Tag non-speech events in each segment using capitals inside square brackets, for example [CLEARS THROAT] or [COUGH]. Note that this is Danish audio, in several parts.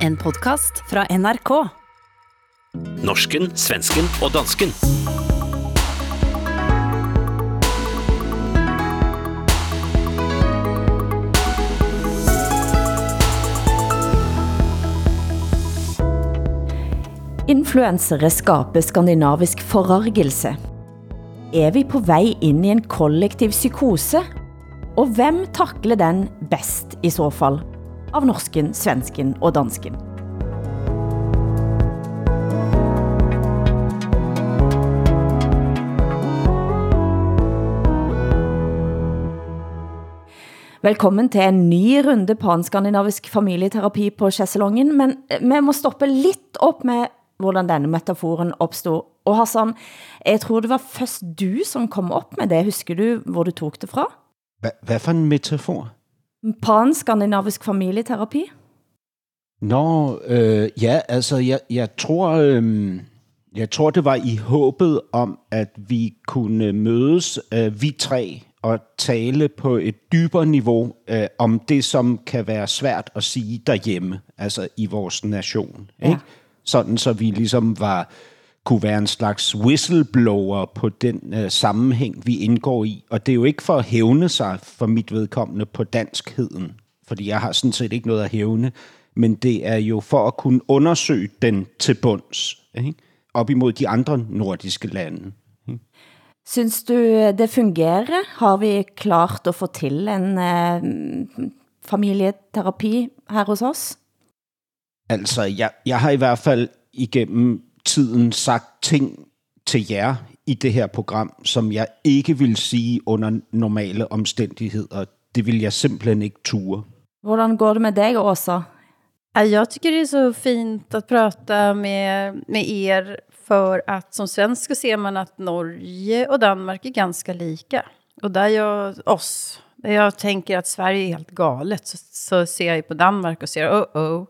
En podcast fra NRK. Norsken, svensken og dansken. Influensere skaber skandinavisk forargelse. Er vi på vej ind i en kollektiv psykose? Og hvem takler den bedst i så fall? Av norsken, svensken og dansken. Velkommen til en ny runde panskandinavisk familieterapi på Chesselongen, men eh, vi må stoppe lidt op med, hvordan denne metaforen opstod. Og Hassan, jeg tror det var først du, som kom op med det. Husker du, hvor du tog det fra? Hvad for en metafor? Pan-skandinavisk familieterapi? Nå, øh, ja, altså, jeg, jeg tror... Øh, jeg tror, det var i håbet om, at vi kunne mødes, øh, vi tre, og tale på et dybere niveau øh, om det, som kan være svært at sige derhjemme, altså i vores nation. Ja. Ikke? Sådan, så vi ligesom var kunne være en slags whistleblower på den øh, sammenhæng, vi indgår i. Og det er jo ikke for at hævne sig for mit vedkommende på danskheden, fordi jeg har sådan set ikke noget at hævne, men det er jo for at kunne undersøge den til bunds, ikke? op imod de andre nordiske lande. Synes du, det fungerer? Har vi klart at få til en eh, familieterapi her hos os? Altså, jeg, jeg har i hvert fald igennem tiden sagt ting til jer i det her program, som jeg ikke vil sige under normale omstændigheder. Det vil jeg simpelthen ikke ture. Hvordan går det med dig, Åsa? Ja, Jag tycker det är så fint att prata med, med er för att som svensk så ser man att Norge och Danmark är ganska lika. Och där jag, oss, där jag tänker att Sverige är helt galet så, så ser jag på Danmark och ser oh oh.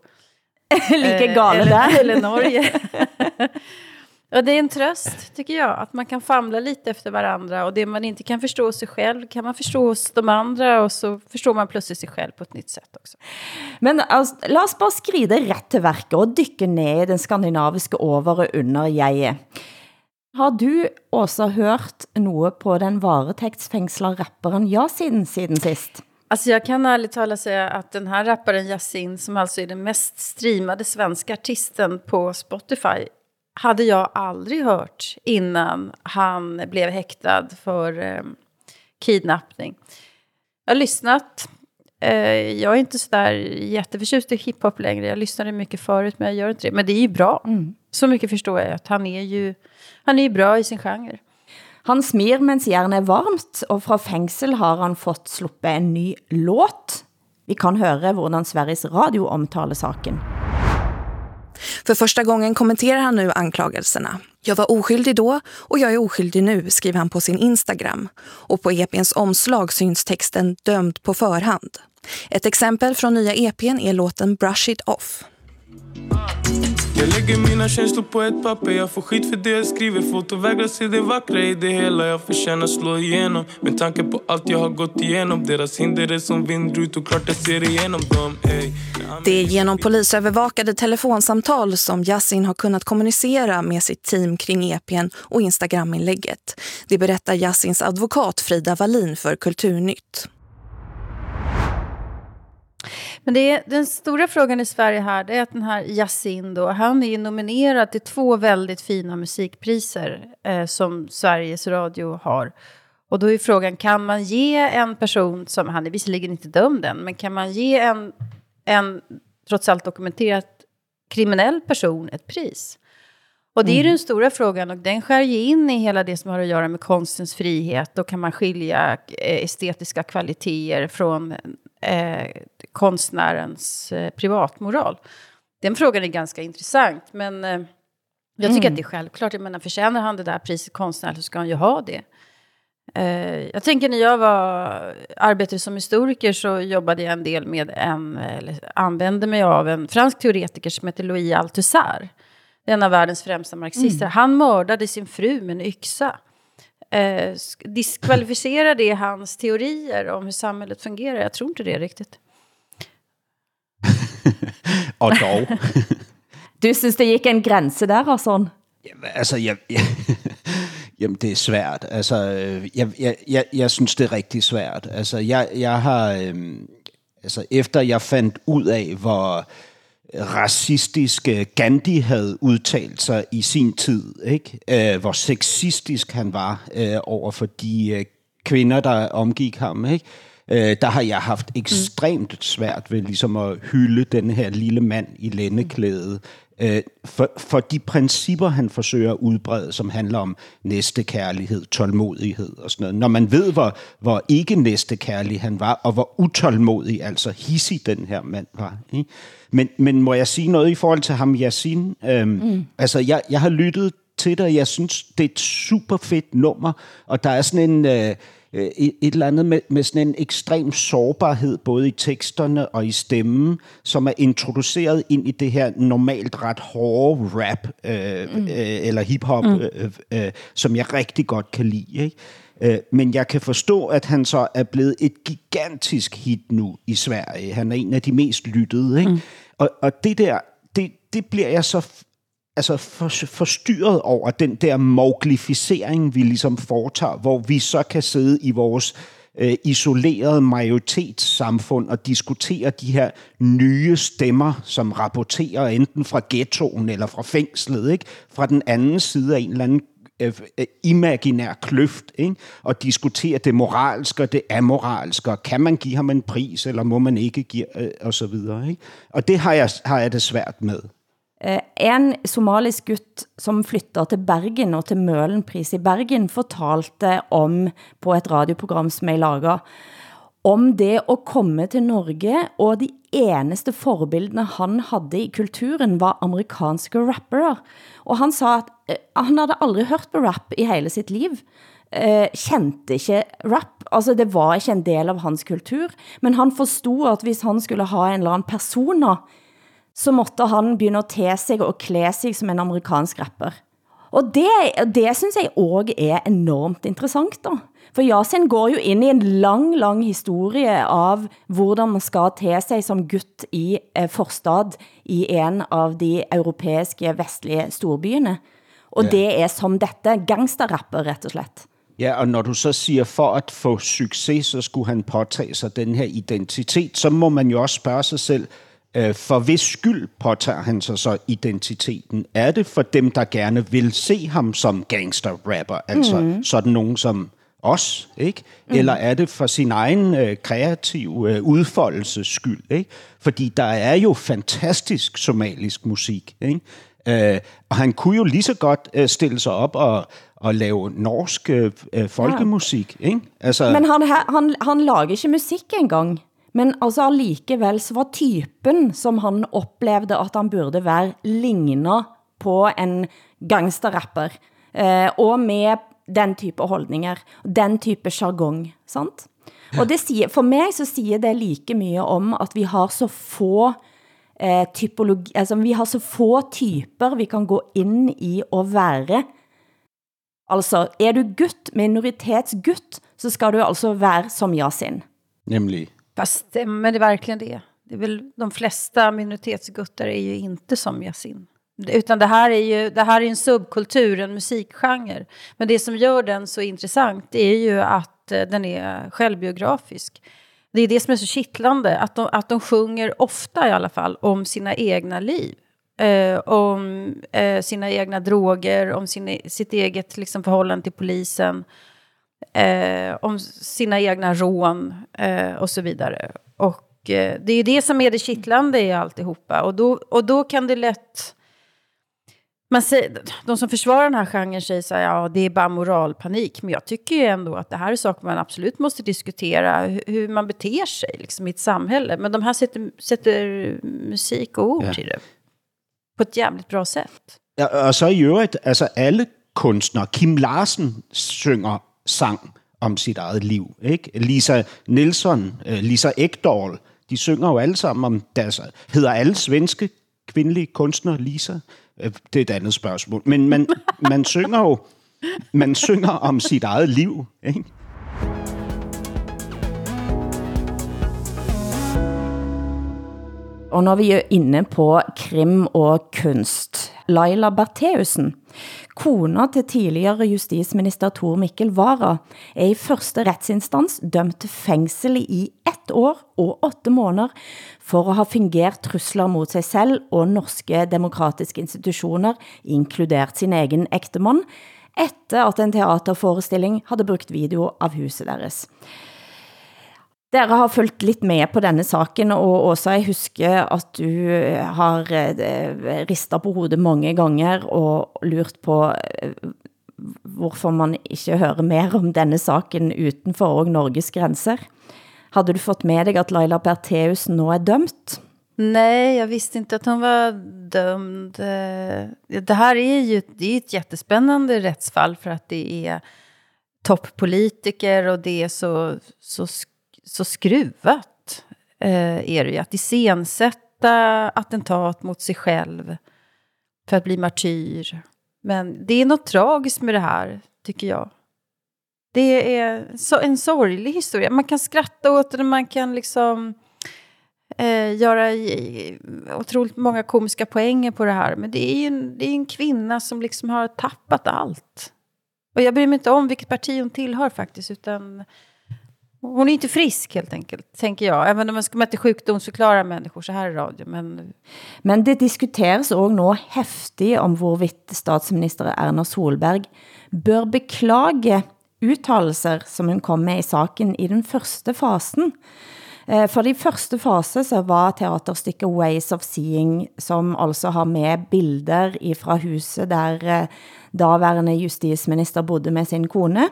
Lika Eh, galet där. eller Norge. [LAUGHS] och det är en tröst, tycker jag, att man kan famla lite efter varandra. Och det man inte kan förstå hos sig själv kan man förstå hos de andra. Och så förstår man plötsligt sig själv på ett nytt sätt också. Men altså, lad os bare skride ret til værket og dykke ned i den skandinaviske over- og under-jeget. Har du også hørt noget på den varetektsfængsler rapperen Yasin siden sist? Alltså jag kan ärligt talat säga att den här rapparen Yasin, som alltså är den mest streamade svenska artisten på Spotify, hade jag aldrig hört innan han blev häktad för eh, kidnappning. Jag har lyssnat. Eh, jag är inte sådär jätteförtjust i hiphop längre. Jag lyssnade mycket förut, men jag gör inte det. Men det är ju bra. Så mycket förstår jag att han är ju, han är ju bra i sin genre. Han smir, mens jernet er varmt, og fra fængsel har han fått sluppet en ny låt. Vi kan høre, hvordan Sveriges Radio omtaler saken. För första gången kommenterar han nu anklagelserna. Jag var oskyldig då och jag är oskyldig nu, skriver han på sin Instagram. Och på EPns omslag syns texten dömd på förhand. Ett exempel från nya EPn är låten Brush It Off. Jag lägger mina känslor på ett papper Jag får skit för det jag skriver Foto och vägrar se det vackra i det hela Jag förtjänar slå igenom Med tanke på allt jag har gått igenom Deras hinder är som vindrut och klart jag ser igenom dem ey. Det är genom polisövervakade telefonsamtal som Yasin har kunnat kommunicera med sitt team kring EPn och Instagram-inlägget. Det berättar Yassins advokat Frida Wallin för Kulturnytt. Men det är, den stora frågan i Sverige här det är att den här Yasin då, han är nominerad till två väldigt fina musikpriser eh, som Sveriges Radio har. Och då är frågan, kan man ge en person som, han är visserligen inte dömd än, men kan man ge en, en trots allt dokumenterat kriminell person ett pris? Och det är den stora frågan och den skär ju in i hela det som har att göra med konstens frihet. Då kan man skilja eh, estetiska kvaliteter från eh, konstnärens eh, privatmoral. Den frågan är ganska intressant, men eh, jag tycker att det är självklart. Jag menar, förtjänar han det där priset konstnärligt så ska han ju ha det. Eh, jag tänker när jag var arbetare som historiker så jobbade jag en del med en, eller använde mig av en fransk teoretiker som heter Louis Althusser. En av världens främsta marxister. Han mördade sin fru med en yxa. Eh, sk- diskvalificerar det hans teorier om hur samhället fungerar? Jag tror inte det riktigt. [LAUGHS] og dog. Du synes, det gik en grænse der, Hassan? Jamen, altså, jeg, jeg, [LAUGHS] jamen, det er svært. Altså, jeg, jeg, jeg, jeg synes, det er rigtig svært. Altså, jeg, jeg har... Øhm, altså, efter jeg fandt ud af, hvor racistiske Gandhi havde udtalt sig i sin tid, ikke? Øh, hvor sexistisk han var øh, over for de øh, kvinder, der omgik ham, ikke? Øh, der har jeg haft ekstremt svært ved ligesom at hylde den her lille mand i lændeklæde, øh, for, for de principper, han forsøger at udbrede, som handler om næstekærlighed, tålmodighed og sådan noget. Når man ved, hvor, hvor ikke næstekærlig han var, og hvor utålmodig, altså hissig den her mand var. Ikke? Men, men må jeg sige noget i forhold til ham, Yasin? Øhm, mm. Altså, jeg, jeg har lyttet til det, og jeg synes, det er et super fedt nummer, og der er sådan en... Øh, et, et eller andet med, med sådan en ekstrem sårbarhed, både i teksterne og i stemmen, som er introduceret ind i det her normalt ret hårde rap, øh, mm. øh, eller hiphop, mm. øh, øh, som jeg rigtig godt kan lide. Ikke? Øh, men jeg kan forstå, at han så er blevet et gigantisk hit nu i Sverige. Han er en af de mest lyttede. Ikke? Mm. Og, og det der, det, det bliver jeg så altså for, forstyrret over den der moglificering, vi ligesom foretager, hvor vi så kan sidde i vores øh, isolerede majoritetssamfund og diskutere de her nye stemmer, som rapporterer enten fra ghettoen eller fra fængslet, ikke? fra den anden side af en eller anden øh, øh imaginær kløft, ikke? og diskutere det moralske og det amoralske, og kan man give ham en pris, eller må man ikke give, øh, og så videre. Ikke? Og det har jeg, har jeg det svært med. Eh, en somalisk gutt som flytter til Bergen og til Mølenpris i Bergen fortalte om på et radioprogram som jeg lager, om det at komme til Norge, og de eneste forbildene han havde i kulturen var amerikanske rappere. Og han sa at eh, han havde aldrig hørt på rap i hele sitt liv, eh, kendte ikke rap, altså det var ikke en del av hans kultur, men han forstod at hvis han skulle ha en eller anden persona så måtte han begynde at te sig og klæde sig som en amerikansk rapper. Og det, det synes jeg også er enormt interessant da. For Yasin går jo ind i en lang, lang historie av hvordan man skal te sig som gutt i eh, forstad i en av de europæiske vestlige storbyene. Og ja. det er som dette, gangsterrapper rett og slett. Ja, og når du så siger, for at få succes, så skulle han påtage sig den her identitet, så må man jo også spørge sig selv, for hvis skyld påtager han sig så identiteten? Er det for dem, der gerne vil se ham som gangster-rapper, altså mm. sådan nogen som os, ikke? Mm. Eller er det for sin egen øh, kreative øh, udfoldelses skyld, ikke? Fordi der er jo fantastisk somalisk musik, ikke? Øh, og han kunne jo lige så godt øh, stille sig op og, og lave norsk øh, folkemusik, ja. ikke? Altså, Men han, han, han lager ikke musik engang. Men altså allikevel så var typen, som han oplevede, at han burde være lignende på en gangsterrapper, eh, og med den type holdninger, den type jargong, sant? Og det siger, for mig så siger det like mye om, at vi har så få eh, typologi, altså vi har så få typer vi kan gå ind i og være. Altså, er du gutt, minoritetsgutt, så skal du altså være som Yasin. Nemlig. Fast eh, stämmer det verkligen det? Det är väl de flesta minoritetsguttar är ju inte som Yasin. Utan det här är ju det här är en subkultur, en musikgenre. Men det som gör den så intressant är ju att eh, den är självbiografisk. Det är det som är så kittlande, att de, att de sjunger ofta i alla fall om sina egna liv. Eh, om eh, sina egna droger, om sin, sitt eget liksom, förhållande till polisen eh, om sina egna rån eh, och så vidare. Och eh, det är det som är det kittlande i alltihopa. Och då, och då kan det lätt... Man säger, de som försvarar den här genren säger så här, ja det är bara moralpanik. Men jag tycker ju ändå att det här är saker man absolut måste diskutera. Hur, man beter sig liksom, i ett samhälle. Men de här sätter, sätter musik och ord ja. till det. På ett jävligt bra sätt. Ja, og så i øvrigt, altså alle kunstnere, Kim Larsen synger sang om sit eget liv. Ikke? Lisa Nilsson, uh, Lisa Ekdahl, de synger jo alle sammen om deres... Hedder alle svenske kvindelige kunstnere Lisa? Uh, det er et andet spørgsmål. Men man, [LAUGHS] man synger jo man synger om sit eget liv. Ikke? Og når vi er inne på krim og kunst, Laila Bertheusen, kona til tidligere justisminister Tor Mikkel Vara, er i første retsinstans dømt til fængsel i ett år og åtte måneder for at have fungeret trusler mod sig selv og norske demokratiske institutioner, inkludert sin egen ægtemand, efter at en teaterforestilling havde brugt video av huset deres. Dere har følt lidt med på denne saken, og også jeg husker, at du eh, har eh, ristet på hovedet mange gange og lurt på, eh, hvorfor man ikke hører mer om denne saken utenfor og Norges grænser. Hadde du fått med dig, at Laila Bertheus nu er dømt? Nej, jag visste inte att hon var dömd. Det här är ju det är ett jättespännande rättsfall för att det är toppolitiker och det är så, så så skruvat eh, är det ju. Att iscensätta attentat mot sig själv för att bli martyr. Men det är något tragiskt med det här, tycker jag. Det är så, en sorglig historia. Man kan skratta åt det, man kan liksom eh, göra otroligt många komiska poänger på det här. Men det är ju en, det är en kvinna som liksom har tappat allt. Och jag bryr mig inte om vilket parti hon tillhör faktiskt, utan hon är inte frisk helt enkelt, tänker jag. Även om man ska inte sjukdomsförklara människor så här i radio. Men, men det diskuteras också nu häftigt om hvorvidt statsminister Erna Solberg bör beklage uttalelser som hun kom med i saken i den første fasen. För for i første fase så var teaterstykket Ways of Seeing, som altså har med bilder fra huset der eh, daværende justisminister bodde med sin kone.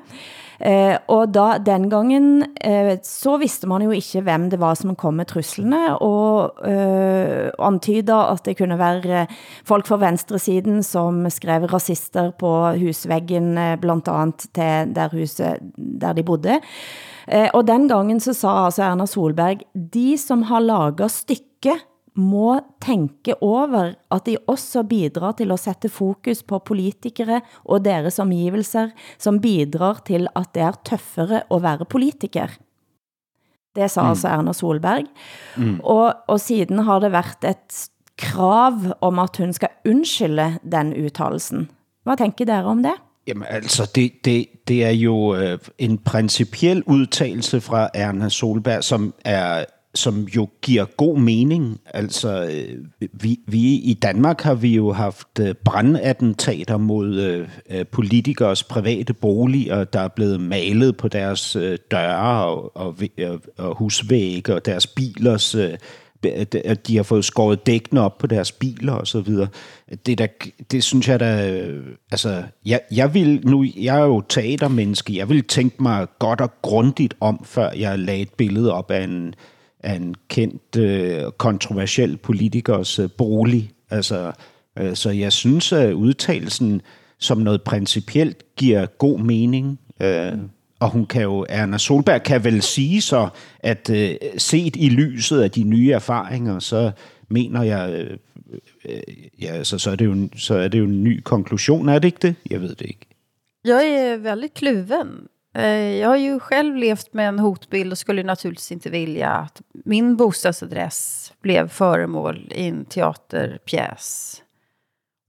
Eh, og da, den gangen, eh, så visste man jo ikke, hvem det var som kom med truslene, og eh, antyder at det kunne være folk fra venstresiden som skrev rasister på husvæggen, eh, blandt andet til der, huset, der de bodde. Eh, og den gangen så sa altså Erna Solberg, de som har laget stykke må tænke over, at de også bidrar til at sætte fokus på politikere og deres omgivelser, som bidrar til, at det er tøffere at være politiker. Det sa mm. altså Erna Solberg. Mm. Og, og siden har det været et krav om, at hun skal undskylde den udtalelsen. Hvad tænker dere om det? Jamen altså, det, det, det er jo øh, en principiel udtalelse fra Erna Solberg, som er som jo giver god mening. Altså, øh, vi, vi i Danmark har vi jo haft øh, brandattentater mod øh, øh, politikers private boliger, der er blevet malet på deres døre og, og, og husvægge og deres bilers at de har fået skåret dækkene op på deres biler og så videre. Det, der, det synes jeg da, altså, jeg, jeg vil nu, jeg er jo teatermenneske, jeg vil tænke mig godt og grundigt om, før jeg lagde et billede op af en, af en kendt øh, kontroversiel politikers øh, bolig. Altså, øh, så jeg synes, at udtalelsen som noget principielt giver god mening. Øh, og hun kan jo, Erna Solberg kan vel sige så, at øh, set i lyset af de nye erfaringer, så mener jeg, øh, øh, ja, så, så, er det jo, så er det jo en ny konklusion, er det ikke det? Jeg ved det ikke. Jag är väldigt kluven. Eh, jag har ju själv levt med en hotbild och skulle naturligtvis inte vilja att min bostadsadress blev föremål i en teaterpjäs.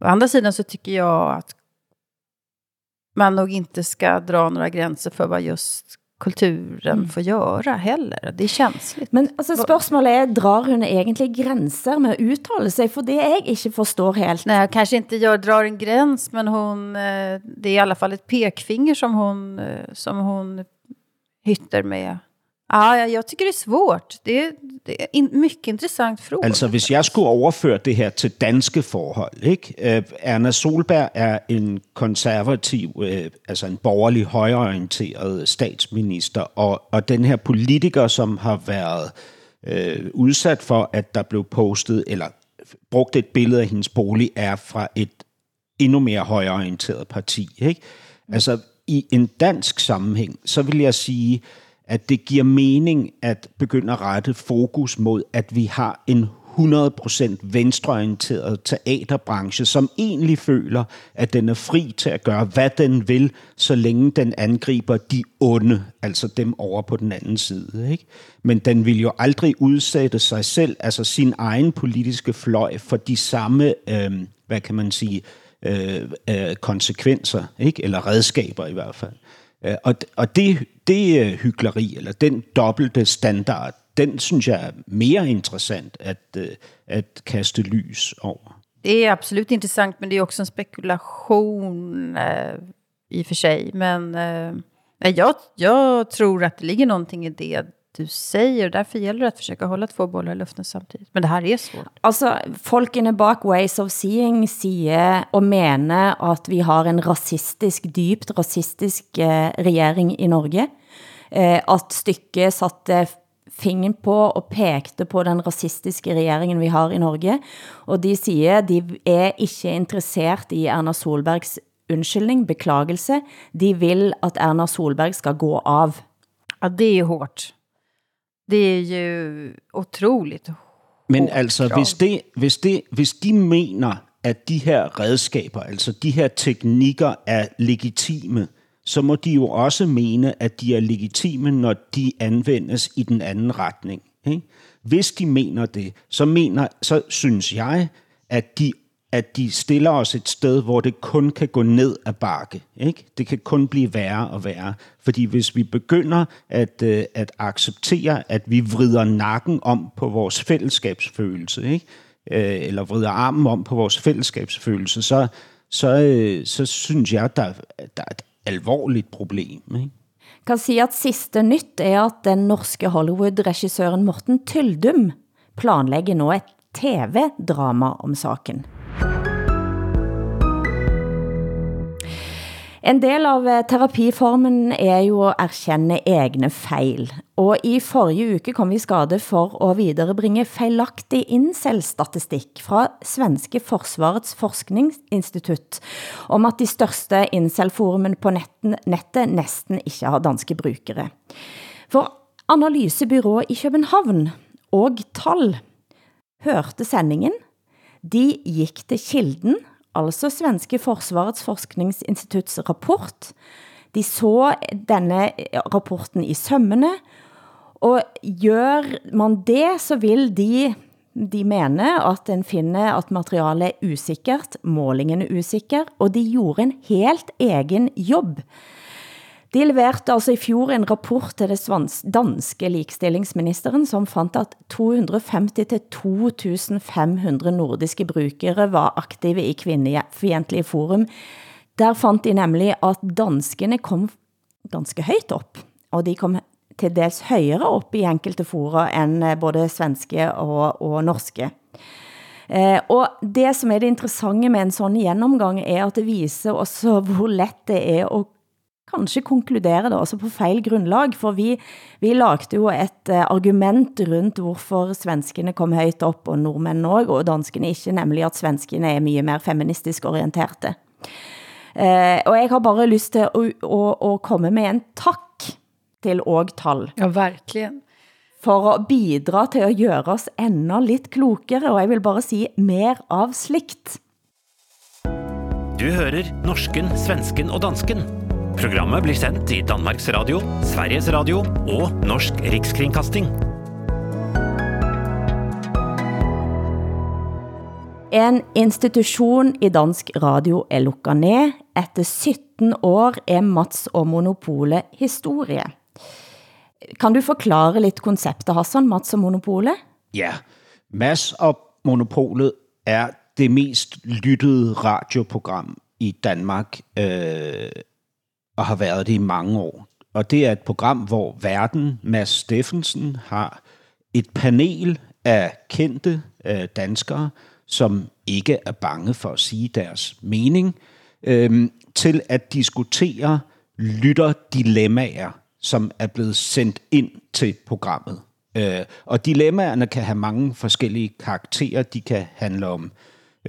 Å andra sidan så tycker jag att man nog inte ska dra några gränser för vad just kulturen mm. får göra heller. Det är känsligt. Men altså, spørgsmålet er, drar hun egentlig gränser med at udtale sig? For det jeg ikke forstår helt. Nej, kanske inte gör, drar en gräns, men hon, eh, det är i alla fall ett pekfinger som hon, eh, som hon hytter med. Ja, jeg tycker det er svårt. Det er, det er en mycket intressant fråga. Altså, hvis jeg skulle overføre det her til danske forhold, ikke? Uh, Erna Solberg er en konservativ, uh, altså en borgerlig højorienteret statsminister, og, og den her politiker, som har været uh, udsat for, at der blev postet, eller brugt et billede af hendes bolig, er fra et endnu mere højorienteret parti, ikke? Altså, i en dansk sammenhæng, så vil jeg sige, at det giver mening at begynde at rette fokus mod, at vi har en 100% venstreorienteret teaterbranche, som egentlig føler, at den er fri til at gøre, hvad den vil, så længe den angriber de onde, altså dem over på den anden side. Ikke? Men den vil jo aldrig udsætte sig selv, altså sin egen politiske fløj, for de samme, øh, hvad kan man sige, øh, øh, konsekvenser, ikke? eller redskaber i hvert fald. Øh, Øh, og, og det, det øh, hyggeleri, eller den dobbelte standard, den synes jeg er mere interessant at, øh, at kaste lys over. Det är absolut intressant, men det är också en spekulation eh, i och för sig. Men eh, jag, jag tror att det ligger någonting i det du säger. Därför gäller det att försöka hålla två bollar i luften samtidigt. Men det här är svårt. Altså, folkene bak Ways of Seeing siger og mener at vi har en rasistisk, dybt rasistisk eh, regering i Norge. Eh, at stykket satte fingeren på og pekte på den rasistiske regeringen vi har i Norge. Og de siger, de er ikke interessert i Erna Solbergs undskyldning, beklagelse. De vil at Erna Solberg skal gå av. Ja, det är hårt. Det är ju otroligt Men altså, krav. hvis, det, hvis, det, hvis de mener, at de her redskaber, altså de her teknikker er legitime, så må de jo også mene, at de er legitime, når de anvendes i den anden retning. Ikke? Hvis de mener det, så, mener, så synes jeg, at de, at de stiller os et sted, hvor det kun kan gå ned ad bakke. Ikke? Det kan kun blive værre og værre. Fordi hvis vi begynder at, øh, at acceptere, at vi vrider nakken om på vores fællesskabsfølelse, ikke? Øh, eller vrider armen om på vores fællesskabsfølelse, så, så, øh, så synes jeg, der, der er et alvorligt problem. Ikke? kan sige, at sidste nyt er, at den norske Hollywood-regissøren Morten Tyldum planlægger nu et tv-drama om saken. En del av eh, terapiformen er jo at erkende egne fejl, og i forrige uke kom vi i skade for at viderebringe fejlagtig incel-statistik fra Svenske Forsvarets Forskningsinstitut om at de største incel-forumen på netten, nettet næsten ikke har danske brukere. For analysebyrået i København og Tal hørte sendingen, de gik til kilden, altså Svenske Forsvarets Forskningsinstituts rapport. De så denne rapporten i sømmene, og gør man det, så vil de, de mene at den finder at materialet er usikkert, målingen er usikker, og de gjorde en helt egen jobb. De leverte altså i fjor en rapport til det danske ligestillingsministeren, som fandt at 250-2500 nordiske brukere var aktive i kvindefientlige forum. Der fandt de nemlig at danskene kom ganske højt op, og de kom til dels højere op i enkelte fora end eh, både svenske og, og norske. Eh, og det som er det interessante med en sådan gennemgang, er at det viser også hvor let det er at kanskje konkludere det også på fejl grundlag, for vi, vi lagde jo et uh, argument rundt hvorfor svenskene kom højt op, og nordmænd også, og danskene ikke, nemlig at svenskene er mye mere feministisk orienterte. Uh, og jeg har bare lyst til at, at, at komme med en tak til Ågtal Ja, verkligen. for at bidra til at gøre os enda lidt klokere, og jeg vil bare sige mer av slikt. Du hører norsken, svensken og dansken. Programmet blir sendt i Danmarks Radio, Sveriges Radio og Norsk Rikskringkasting. En institution i dansk radio er lukket ned. Efter 17 år er Mats og Monopolet historie. Kan du forklare lidt konceptet, Hassan, Mats og Monopolet? Ja, Mads og Monopolet er det mest lyttede radioprogram i Danmark, øh, og har været det i mange år. Og det er et program, hvor verden, Mads Steffensen, har et panel af kendte øh, danskere, som ikke er bange for at sige deres mening, øh, til at diskutere lytterdilemmaer, som er blevet sendt ind til programmet. Øh, og dilemmaerne kan have mange forskellige karakterer. De kan handle om øh,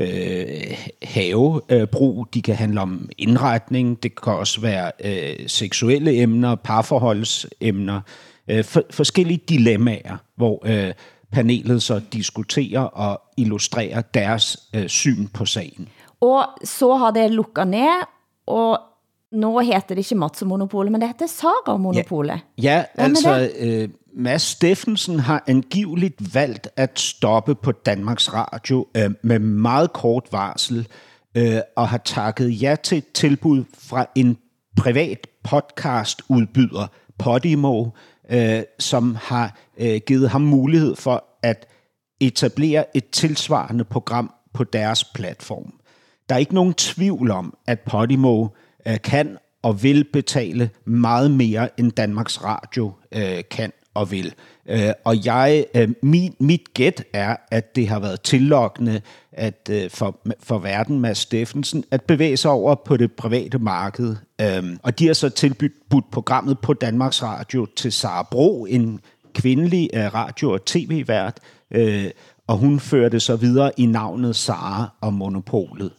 Øh, havebrug, øh, de kan handle om indretning, det kan også være øh, seksuelle emner, parforholdsemner, øh, for, forskellige dilemmaer, hvor øh, panelet så diskuterer og illustrerer deres øh, syn på sagen. Og så har det lukket ned, og nu heter det ikke Mats Monopolet, men det heter Sara Monopolet. Ja, ja Hvad altså øh, Mads Steffensen har angiveligt valgt at stoppe på Danmarks Radio øh, med meget kort varsel, øh, og har takket ja til et tilbud fra en privat podcastudbyder, Podimo, øh, som har øh, givet ham mulighed for at etablere et tilsvarende program på deres platform. Der er ikke nogen tvivl om, at Podimo øh, Øh, kan og vil betale meget mere end Danmarks Radio øh, kan og vil. Øh, og jeg, øh, mit, mit gæt er, at det har været tillokkende at, øh, for, for verden med Steffensen at bevæge sig over på det private marked. Øh, og de har så tilbudt programmet på Danmarks Radio til Sara Bro, en kvindelig øh, radio- og tv-vært, øh, og hun førte så videre i navnet Sara og Monopolet.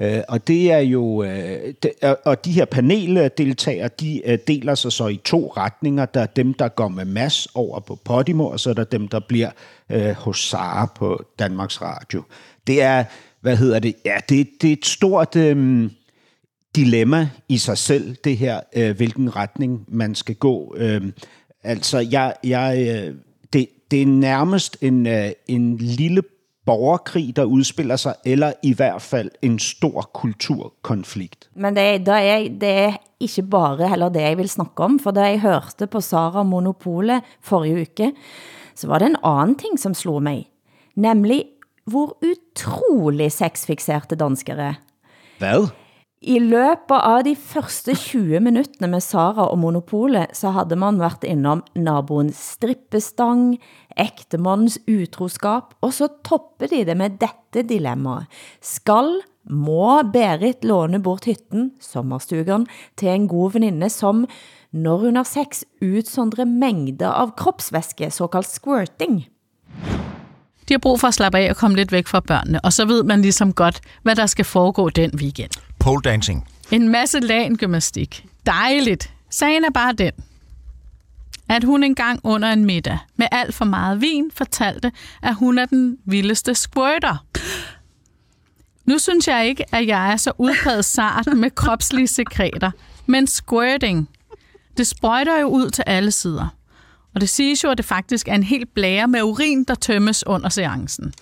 Øh, og det er jo, øh, de, og de her paneldeltagere, de øh, deler sig så i to retninger. Der er dem, der går med mass over på Podimo, og så er der dem, der bliver øh, hos Sara på Danmarks Radio. Det er, hvad hedder det? Ja, det, det er et stort øh, dilemma i sig selv, det her, øh, hvilken retning man skal gå. Øh, altså, jeg, jeg, øh, det, det er nærmest en, øh, en lille borgerkrig, der udspiller sig, eller i hvert fald en stor kulturkonflikt. Men det, da er, det er ikke bare heller det, jeg vil snakke om, for da jeg hørte på Sara Monopolet forrige uke, så var det en anden ting, som slog mig, nemlig hvor utrolig sexfixerte danskere er. Hvad? I løbet av de første 20 minutter med Sara og Monopolet, så havde man været innom naboens strippestang, ægtemandens utroskap, og så topper de det med dette dilemma. Skal, må Berit låne bort hytten, sommerstugan, til en god veninde, som, når hun har sex, udsondrer mængder av kropsvæske, såkaldt squirting? De har brug for at slappe af og komme lidt væk fra børnene, og så ved man ligesom godt, hvad der skal foregå den weekend. Pole dancing. En masse lagen-gymnastik. Dejligt. Sagen er bare den, at hun engang under en middag med alt for meget vin fortalte, at hun er den vildeste squirter. Nu synes jeg ikke, at jeg er så udpræget sart med kropslige sekreter, men squirting, det sprøjter jo ud til alle sider. Og det siges jo, at det faktisk er en helt blære med urin, der tømmes under seancen.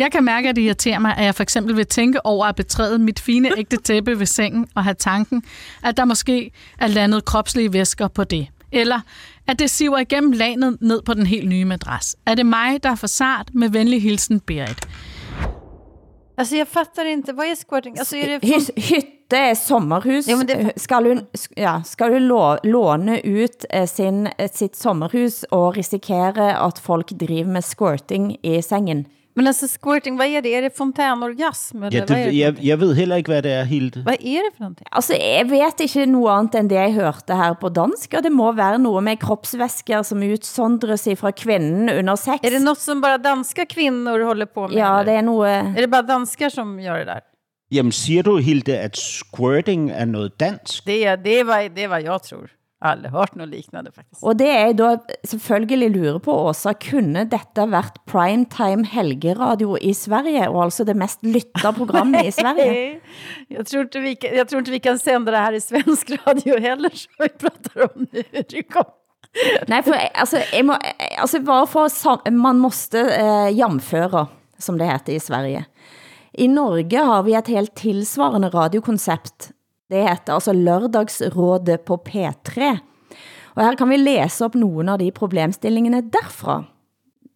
Jeg kan mærke, at det irriterer mig, at jeg for eksempel vil tænke over at betræde mit fine ægte tæppe ved sengen og have tanken, at der måske er landet kropslige væsker på det. Eller at det siver igennem lanet ned på den helt nye madras. Er det mig, der er for sart? Med venlig hilsen, Berit. Alltså jag fattar inte, vad är squirting? Alltså är det... Hys, hytte er sommerhus. Jo, men det- Skal hun, ja, skal hun lå, låne ut eh, sin, sitt sommerhus og risikere at folk driver med squirting i sengen? Men alltså squirting, vad är det? Är det fontänorgasm? Eller Ja, vad, är det, det jeg, jeg ved heller ikke, hvad det er, Hilde. vad är det för någonting? Altså, jeg vet ikke noe andet end det jeg hørte her på dansk, og det må være noe med kroppsvæsker som utsondres fra kvinden under sex. Är det något som bara danska kvinnor håller på med? Ja, det er noe... Är det bara danskar som gör det där? Jamen, siger du, Hilde, at squirting er noget dansk? Det är, det vad, det är vad jag tror. Aldrig hört något liknande faktiskt. Og det jeg da selvfølgelig lurer på, Åsa, kunne dette vært primetime helgeradio i Sverige, og altså det mest lyttede programmet i Sverige? [LAUGHS] Jag tror, inte vi kan, jag tror inte vi kan sända det här i svensk radio heller, som vi pratar om nu. Det. Nej, for jeg- altså, jeg må, altså bare for man måste eh, jamføre, som det heter i Sverige. I Norge har vi et helt tilsvarende radiokoncept. Det heter altså lørdagsrådet på P3. Og her kan vi læse op nogle af de problemstillingene derfra.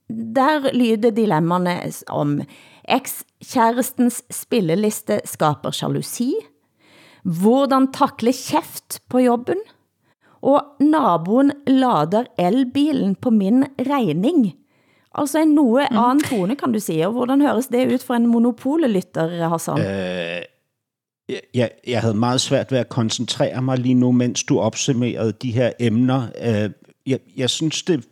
Der lyder dilemmaerne om eks-kærestens spilleliste skaber jalousi, hvordan takle kæft på jobben, og naboen lader elbilen på min regning. Altså en noe anden tone, kan du sige. Og hvordan høres det ud for en monopolelytter, Hassan? Øh, jeg, jeg, havde meget svært ved at koncentrere mig lige nu, mens du opsummerede de her emner. Øh, jeg, jeg synes, det,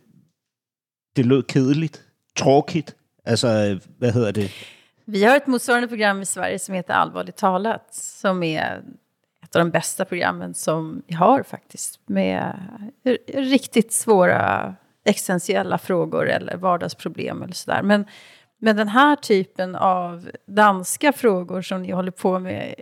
det lød kedeligt. Tråkigt. Altså, hvad hedder det? Vi har ett motsvarande program i Sverige som heter Allvarligt talat, som är ett av de bästa programmen som vi har faktiskt, med riktigt svåra existentiella frågor eller vardagsproblem eller sådär. Men, men den här typen av danska frågor som ni håller på med,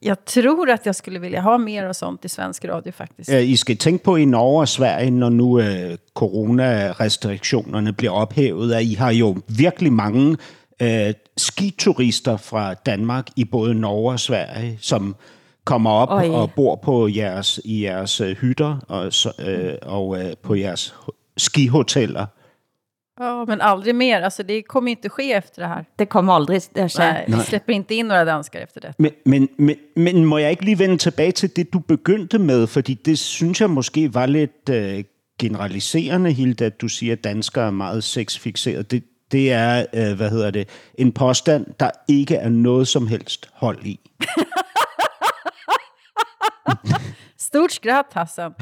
jag tror att jag skulle vilja ha mer av sånt i svensk radio faktiskt. I skal tænke på i Norge og Sverige, når nu øh, coronarestriktionerne bliver ophævet, at I har jo virkelig mange øh, skiturister fra Danmark i både Norge og Sverige, som kommer op Oj. og bor på jeres, i jeres øh, hytter og, så, øh, og øh, på jeres skihoteller. Ja, men aldrig mer. Alltså, det kommer inte ske efter det här. Det kommer aldrig at ske. Nej, vi släpper inte in några danskar efter det. Men, men, men, men må jeg ikke lige vende tilbage til det, du begyndte med? Fordi det synes jeg måske var lidt øh, generaliserende, Hilde, at du siger, at danskere er meget sexfixeret. Det, det er, øh, hvad hedder det, en påstand, der ikke er noget som helst hold i. [LAUGHS] Stort skratt, Hassan.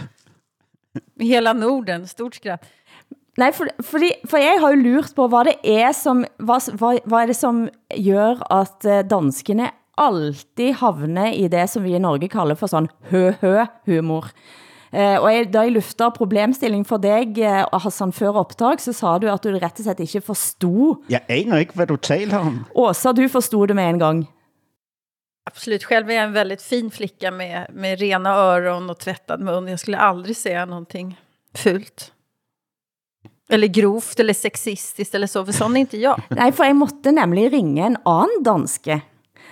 Hela Norden, stort skratt. Nej, for, fordi, for jeg har jo lurt på, hvad det er som, hvad, hvad, hvad er det som gør, at eh, danskene alltid havner i det, som vi i Norge kalder for sådan hø-hø-humor. Eh, og jeg, da jeg lufter problemstilling for dig, eh, Hassan, før optag, så sa du, at du rett og slett ikke forstod. Jeg aner ikke, hvad du taler om. Åsa, du forstod det med en gang. Absolut, själv är jag en väldigt fin flicka med, med rena öron och tvättad mun. Jag skulle aldrig säga någonting fult. Eller grovt, eller sexistiskt, eller så, för sådan er inte jag. [LAUGHS] Nej, for jeg måtte nemlig ringe en anden danske,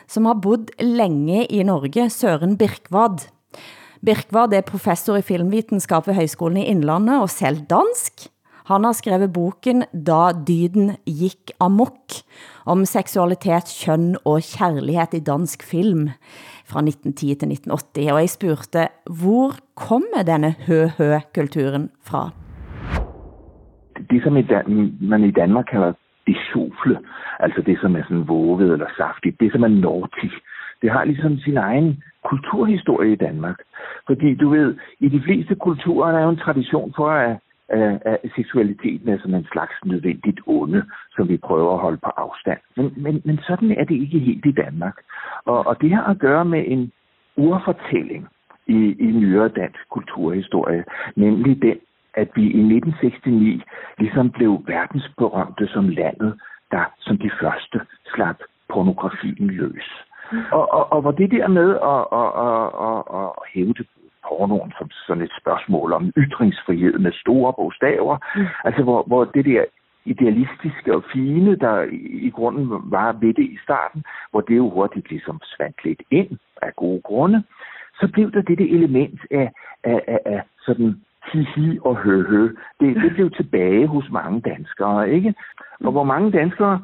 som har bodd længe i Norge, Søren Birkvad. Birkvad er professor i filmvidenskab ved Høgskolen i Indlandet og selv dansk. Han har skrevet boken Da dyden gik amok om seksualitet, køn og kærlighed i dansk film fra 1910 til 1980. Og jeg spurgte, hvor kommer denne hø-hø-kulturen fra? Det, som i Dan- man i Danmark kalder besufle, altså det, som er sådan våget eller saftigt, det, som er nortig, det har ligesom sin egen kulturhistorie i Danmark. Fordi du ved, i de fleste kulturer er der jo en tradition for, at, at, at seksualiteten er som en slags nødvendigt onde, som vi prøver at holde på afstand. Men, men, men sådan er det ikke helt i Danmark. Og, og det har at gøre med en urfortælling i, i nyere dansk kulturhistorie, nemlig den, at vi i 1969 ligesom blev verdensberømte som landet, der som de første slap pornografien løs. Og, og, og hvor det der med at, at, at, at, at hævde pornoen som sådan et spørgsmål om ytringsfrihed med store bogstaver, mm. altså hvor, hvor det der idealistiske og fine, der i, i grunden var ved det i starten, hvor det jo hurtigt ligesom svandt lidt ind af gode grunde, så blev der dette element af, af, af, af sådan hihi og hø-hø. Det, det blev tilbage hos mange danskere, ikke? Og hvor mange danskere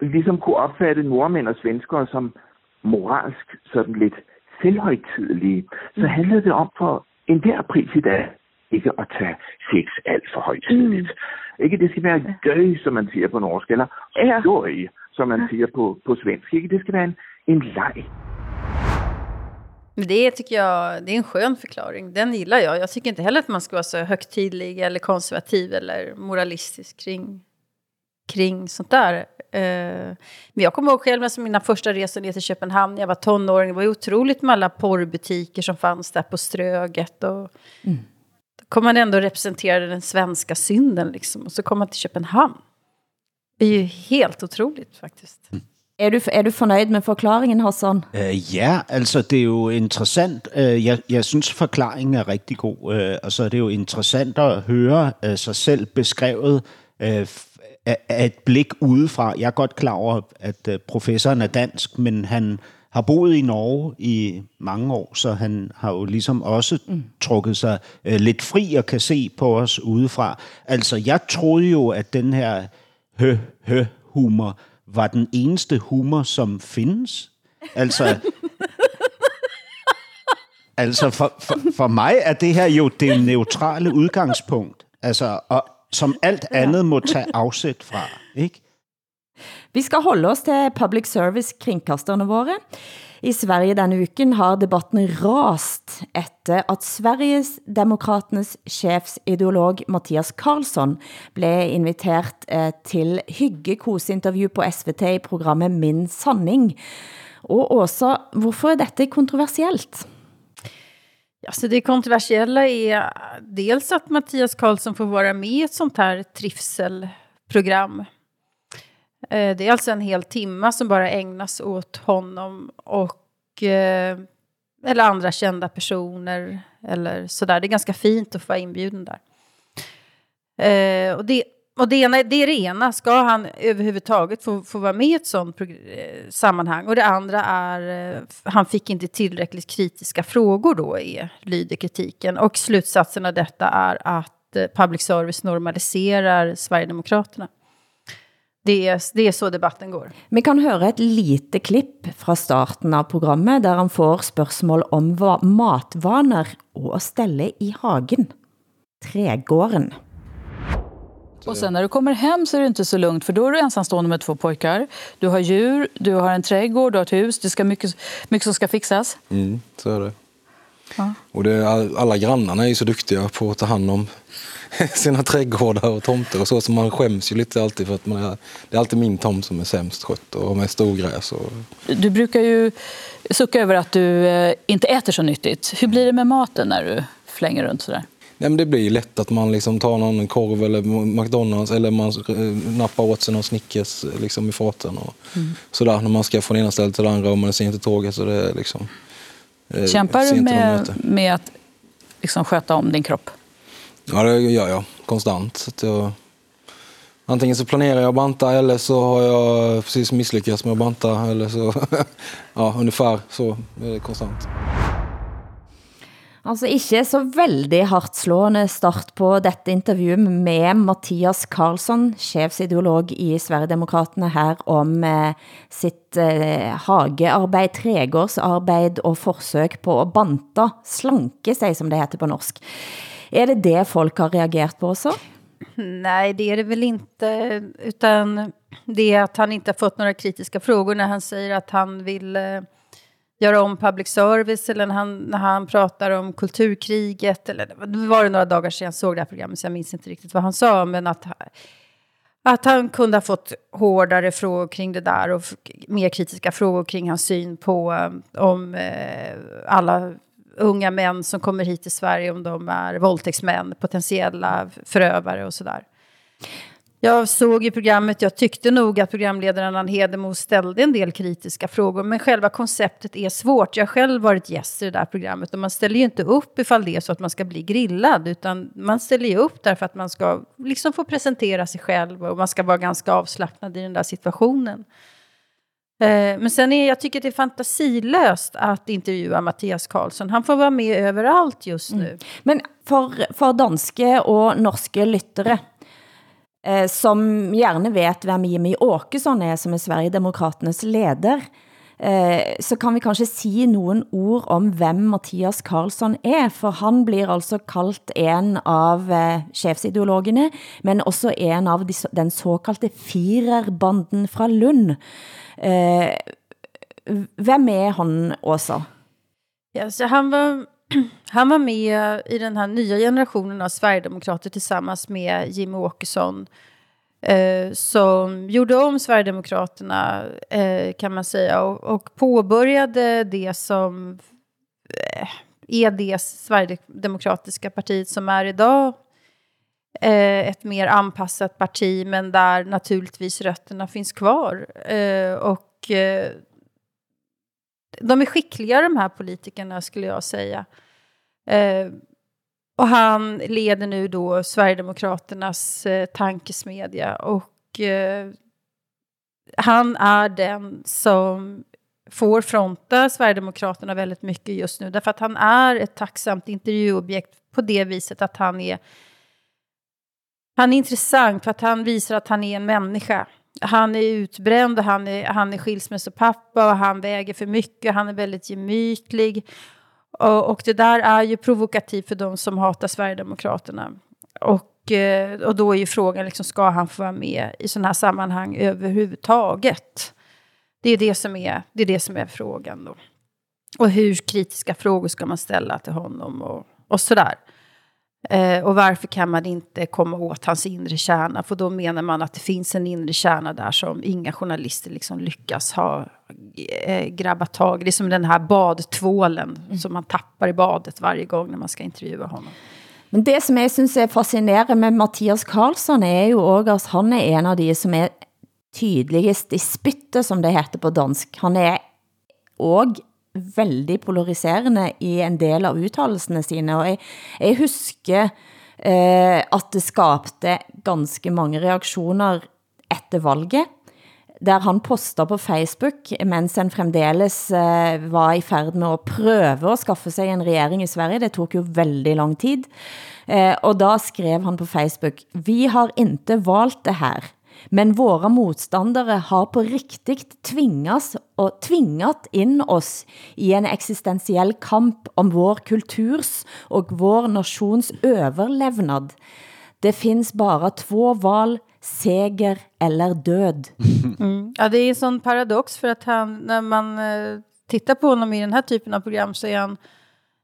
ligesom kunne opfatte nordmænd og svenskere som moralsk sådan lidt selvhøjtidelige, så handlede det om for en der pris i dag ikke at tage sex alt for højtideligt. Mm. Ikke, det skal være gøy, som man siger på norsk, eller skøj, som man siger på, på svensk. Ikke, det skal være en, en leg. Men det tycker jag, det är en skön förklaring. Den gillar jag. Jag tycker inte heller att man ska vara så högtidlig eller konservativ eller moralistisk kring, kring sånt där. Eh, men jag kommer ihåg själv alltså mina första resor ner till Köpenhamn. Jag var tonåring. Det var ju otroligt med alla porrbutiker som fanns där på Ströget. Och Då kom man ändå representera den svenska synden liksom. Och så kom man till Köpenhamn. Det är ju helt otroligt faktiskt. Er du, er du fornøjd med forklaringen, Hassan? Øh, ja, altså det er jo interessant. Øh, jeg, jeg synes, forklaringen er rigtig god. Øh, og så er det jo interessant at høre øh, sig selv beskrevet øh, af, et blik udefra. Jeg er godt klar over, at øh, professoren er dansk, men han har boet i Norge i mange år, så han har jo ligesom også mm. trukket sig øh, lidt fri og kan se på os udefra. Altså, jeg troede jo, at den her hø-hø-humor var den eneste humor, som findes. Altså, altså for, for, for mig er det her jo det neutrale udgangspunkt. Altså, og som alt andet må tage afsæt fra, ikke? Vi skal holde os til public service kringkasterne våre. I Sverige denne uken har debatten rast efter at Sveriges Demokraternes chefsideolog Mattias Karlsson blev inviteret eh, til hyggekosinterview på SVT i programmet Min Sanning. Og også, hvorfor er dette kontroversielt? Alltså det kontroversiella är eh, dels att Mattias Karlsson får vara med i ett sånt här trivselprogram. Eh, det är alltså en hel timma som bara ägnas åt honom och eh, eller andra kända personer eller sådär. Det är ganska fint att få inbjuden där. Eh, och det, och det, ena, det är det ena, ska han överhuvudtaget få, få vara med i ett sånt eh, sammanhang? Och det andra är, eh, han fick inte tillräckligt kritiska frågor då, är, lyder kritiken. Och slutsatsen av detta är att eh, public service normaliserar Sverigedemokraterna. Det är, det är så debatten går. Vi kan høre et lite klipp fra starten av programmet, der han får spørgsmål om va- matvaner og at ställe i hagen. Trädgården. Och sen när du kommer hem så är det inte så lugnt för då är du ensamstående med två pojkar. Du har djur, du har en trädgård, du har ett hus. Det ska mycket, mycket som ska fixas. Mm, så är det. Ja. Och det, all- alla grannarna är så duktiga på att ta hand om [LAUGHS] sina trädgårdar och tomter och så, så man skäms ju lite alltid för att man är, det är alltid min tomt som är sämst skött och har mest ogräs. Och, Du brukar ju sucka över att du eh, inte äter så nyttigt. Hur blir det med maten när du flänger runt sådär? nej, men det blir ju lätt att man liksom tar någon korv eller McDonalds eller man eh, nappar åt sig någon Snickers eh, liksom i farten. Och sådär, när man ska från ena stället till det andra och man ser inte tåget. Så det är liksom, Kämpar du med, med att liksom sköta om din kropp? Ja, det gör jag konstant. Så att jag, antingen så planerar jag att banta eller så har jag precis misslyckats med att banta. Eller så, [LAUGHS] ja, ungefär så är det konstant. Altså ikke så veldig hardslående start på dette intervju med Mathias Karlsson, chefsideolog i Sverigedemokraterna her om eh, sitt eh, hagearbeid, tregårdsarbeid og forsøg på å banta, slanke sig som det heter på norsk. Är det det folk har reagerat på också? Nej, det är det väl inte. Utan det är att han inte har fått några kritiska frågor när han säger att han vill eh, göra om public service eller när han, när han pratar om kulturkriget. Eller, det var det några dagar sedan jag såg det här programmet så jag minns inte riktigt vad han sa. Men att, att han kunde ha fått hårdare frågor kring det där och mer kritiska frågor kring hans syn på eh, om eh, alla unga män som kommer hit till Sverige, om de är våldtäktsmän, potentiella förövare och sådär. Jag såg i programmet, jag tyckte nog att programledaren Ann Hedemo ställde en del kritiska frågor, men själva konceptet är svårt. Jag har själv varit gäst i det där programmet och man ställer ju inte upp ifall det är så att man ska bli grillad, utan man ställer ju upp därför att man ska liksom få presentera sig själv och man ska vara ganska avslappnad i den där situationen. Eh, Men sen är jag tycker det är fantasilöst att intervjua Mattias Karlsson. Han får vara med överallt just nu. Men for, for danske og norske lyttere, eh, som gerne vet, hvem Jimmy Åkesson er, som er Sverigedemokraternes leder, eh, så kan vi kanskje si nogen ord om hvem Mathias Karlsson er, for han blir altså kaldt en av eh, chefsideologene, men også en av de, så- den såkaldte firerbanden fra Lund. Eh, hvem er han også? Ja, så han, var, [CLEARS THROAT] han var med i den här nya generationen av Sverigedemokrater tillsammans med Jimmy Åkesson eh, som gjorde om Sverigedemokraterna eh, kan man säga och, och påbörjade det som eh, är det Sverigedemokratiska partiet som är idag eh, ett mer anpassat parti men där naturligtvis rötterna finns kvar. Eh, och eh, de är skickliga de här politikerna skulle jag säga. Eh, Och han leder nu då Sverigedemokraternas eh, tankesmedja och eh, han är den som får fronta Sverigedemokraterna väldigt mycket just nu därför att han är ett tacksamt intervjuobjekt på det viset att han är han är intressant för att han visar att han är en människa. Han är utbränd och han är, han är skilsmässopappa och han väger för mycket. Han är väldigt gemytlig. Och, och det där är ju provokativt för de som hatar Sverigedemokraterna. Och, eh, och då är ju frågan, liksom, ska han få vara med i sådana här sammanhang överhuvudtaget? Det är det som är, det är, det som är frågan då. Och hur kritiska frågor ska man ställa till honom och, och sådär. Eh, och varför kan man inte komma åt hans inre kärna? För då menar man att det finns en inre kärna där som inga journalister liksom lyckas ha eh, grabba tag. Det är som den här badtvålen som man tappar i badet varje gång när man ska intervjua honom. Men det som jeg synes er fascinerende med Mathias Karlsson er jo også, at han er en av de som er tydeligst i spyttet, som det heter på dansk. Han er også veldig polariserende i en del av uttalelsene sine, og jeg, jeg husker eh, at det skabte ganske mange reaktioner efter valget, der han poster på Facebook, mens han fremdeles eh, var i færd med at prøve at skaffe sig en regering i Sverige. Det tog jo veldig lang tid. Eh, og da skrev han på Facebook, vi har inte valt det här, men våra motstandere har på riktigt tvingas og tvingat in oss i en existentiell kamp om vår kulturs og vår nations överlevnad. Det finns bara två val, seger eller död. [LAUGHS] Mm. Ja, det är en sån paradox för att han, när man eh, tittar på honom i den här typen av program så är han